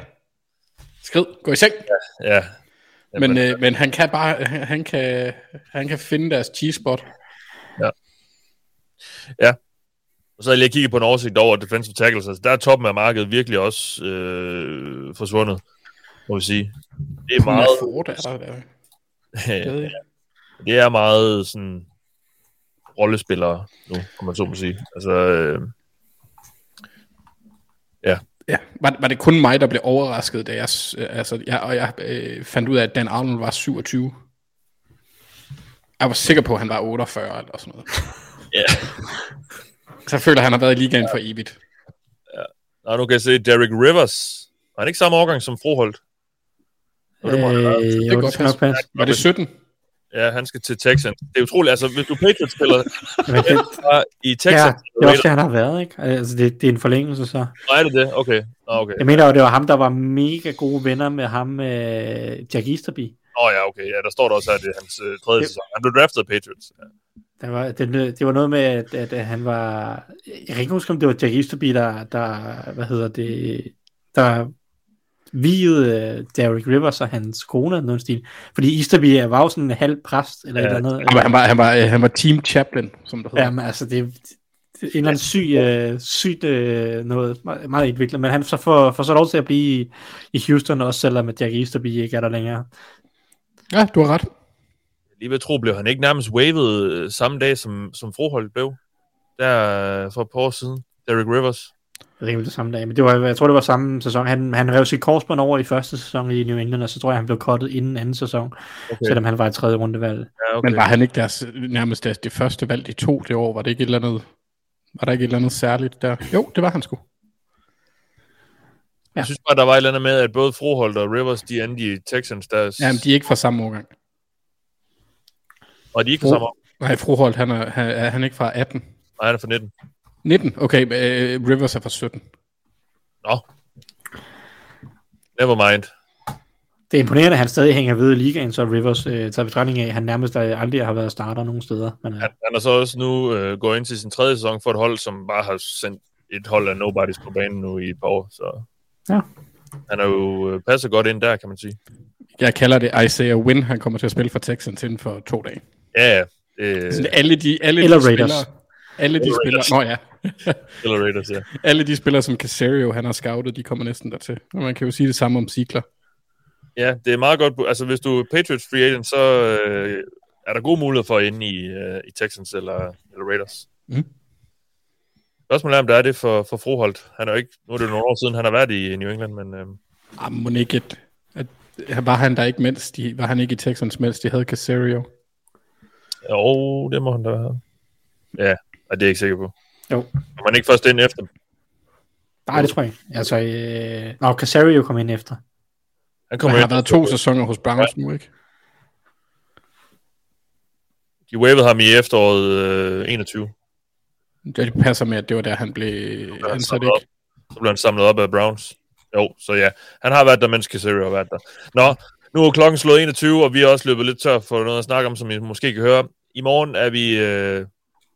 Skrid, gå i seng. ja. Men, øh, men han kan bare, han, kan, han kan finde deres cheese spot. Og så har jeg lige kigget på en oversigt over defensive tackles. Altså, der er toppen af markedet virkelig også øh, forsvundet, må vi sige. Det er meget, Ford er der, der. stadig. det er meget sådan rollespillere nu, kan man så må sige. Altså, øh, Ja, var, var det kun mig, der blev overrasket, da jeg, øh, altså, jeg, og jeg øh, fandt ud af, at Dan Arnold var 27? Jeg var sikker på, at han var 48 eller sådan noget. Ja. Så jeg føler, at han har været i ligaen for evigt. Nå, nu kan jeg se Derek Rivers. Var han ikke samme årgang som Froholt? Jo, det må. Øh, Det jo, det godt passe. Var det 17? Ja, han skal til Texans. Det er utroligt. Altså, hvis du Patriots-spiller det, i ja, Texas, det er også det, han har været, ikke? Altså, det, det er en forlængelse, så. Nå, er det det? Okay. Nå, okay. Jeg mener jo, det var ham, der var mega gode venner med ham, med Jack Easterby. Åh oh, ja, okay. Ja, der står der også, at det er hans øh, tredje Det- sæson. Han blev draftet af Patriots. Ja. Der var, det, det var noget med, at, at, at han var... Jeg kan ikke huske, om det var Jack Easterby, der, der hvad hedder det, der vigede uh, Derek Rivers og hans kone eller noget stil. Fordi Easterby var jo sådan en halv præst, eller Ja, et eller andet. Han var, han var, han var, øh, han var team chaplain, som det hedder. Ja, men altså, det, det en eller anden syg, øh, sygt øh, noget, meget, meget indviklet, men han så får, får så lov til at blive i, i Houston, også selvom at Jack Easterby ikke er der længere. Ja, du har ret. Lige ved tro, blev han ikke nærmest wavet øh, samme dag, som, som Froholt blev. Der øh, for et par år siden. Derek Rivers. Er samme dag, men det var, jeg tror, det var samme sæson. Han, han rev sit korsbånd over i første sæson i New England, og så tror jeg, han blev cuttet inden anden sæson, Okay. selvom han var i tredje rundevalg. Ja, okay. Men var han ikke deres, nærmest deres, det første valg, de to det år? Var det ikke et eller andet, var der ikke et eller andet særligt der? Jo, det var han sgu. Jeg synes bare, der var et eller andet med, at både Froholt og Rivers, de endte i Texans, der... Jamen, de er ikke fra samme årgang. Og de er ikke på Fro- samme år. Nej, Froholt, han er, han, er han ikke fra 18? Nej, han er fra 19. 19? Okay, øh, Rivers er fra 17. Nå. Never mind. Det er imponerende, at han stadig hænger ved i ligaen, så Rivers øh, tager betragtning af, at han nærmest aldrig har været starter nogen steder. Men, øh, Han, han er så også nu øh, gået ind til sin tredje sæson for et hold, som bare har sendt et hold af nobodies på banen nu i et par år. Så Ja. han er jo øh, passet godt ind der, kan man sige. Jeg kalder det Isaiah Wynn. Han kommer til at spille for Texans inden for to dage. Ja, ja. Det, Så alle de, alle Eller de Raiders. spillere, alle de Eller spillere, Raiders. nå ja, eller Raiders, ja. alle de spillere, som Casario han har scoutet, de kommer næsten dertil. Og man kan jo sige det samme om Ziegler. Ja, det er meget godt. Altså, hvis du er Patriots free agent, så øh, er der gode muligheder for at ende i, øh, i Texans eller, eller Raiders. Mm. Spørgsmålet er, om der er det for, for Froholt. Han er jo ikke, nu er det nogle år siden, han har været i New England, men øh, Ah, må ikke et, at, var han der ikke, mens de, var han ikke i Texans, mens de havde Casario? jo, det må han da have. Ja, og det er jeg ikke sikker på. Jo. Kommer han ikke først ind efter? nej, det tror jeg ikke. Altså, øh, nå, Casario kom ind efter. Han Han kommer har ind. været to sæsoner hos Browns nu, ikke? De wavede ham i efteråret øh, 21. Det passer med, at det var der, han blev han ansat, ikke? Så blev han samlet op af Browns. Jo, så ja. Han har været der, mens Casario har været der. Nå, nu er klokken slået 21, og vi har også løbet lidt tør for noget at snakke om, som I måske kan høre. I morgen er vi øh,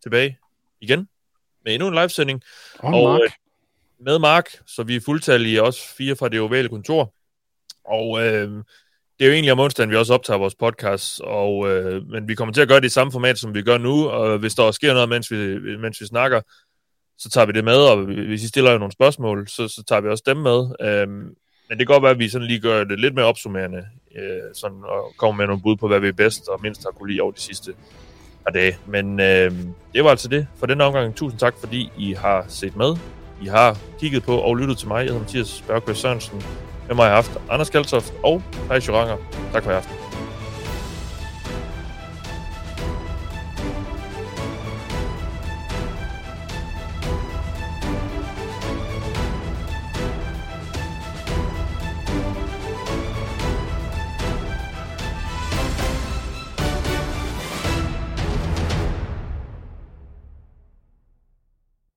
tilbage igen med endnu en livesending Og, Og, Mark, øh, med Mark, så vi er fuldtallige også fire fra det ovale kontor. Og øh, det er jo egentlig om onsdagen, vi også optager vores podcast, og, øh, men vi kommer til at gøre det i samme format, som vi gør nu, og hvis der sker noget, mens vi, mens vi snakker, så tager vi det med, og hvis I stiller jo nogle spørgsmål, så, så tager vi også dem med. Øh, men det kan godt være, at vi sådan lige gør det lidt mere opsummerende, øh, sådan, og kommer med nogle bud på, hvad vi bedst og mindst har kunne lide over de sidste par dage. Men øh, det var altså det for den omgang. Tusind tak, fordi I har set med. I har kigget på og lyttet til mig. Jeg hedder Mathias Børkvist Sørensen. Med mig har jeg haft Anders Kaltoft og Thijs Joranger. Tak for i aften.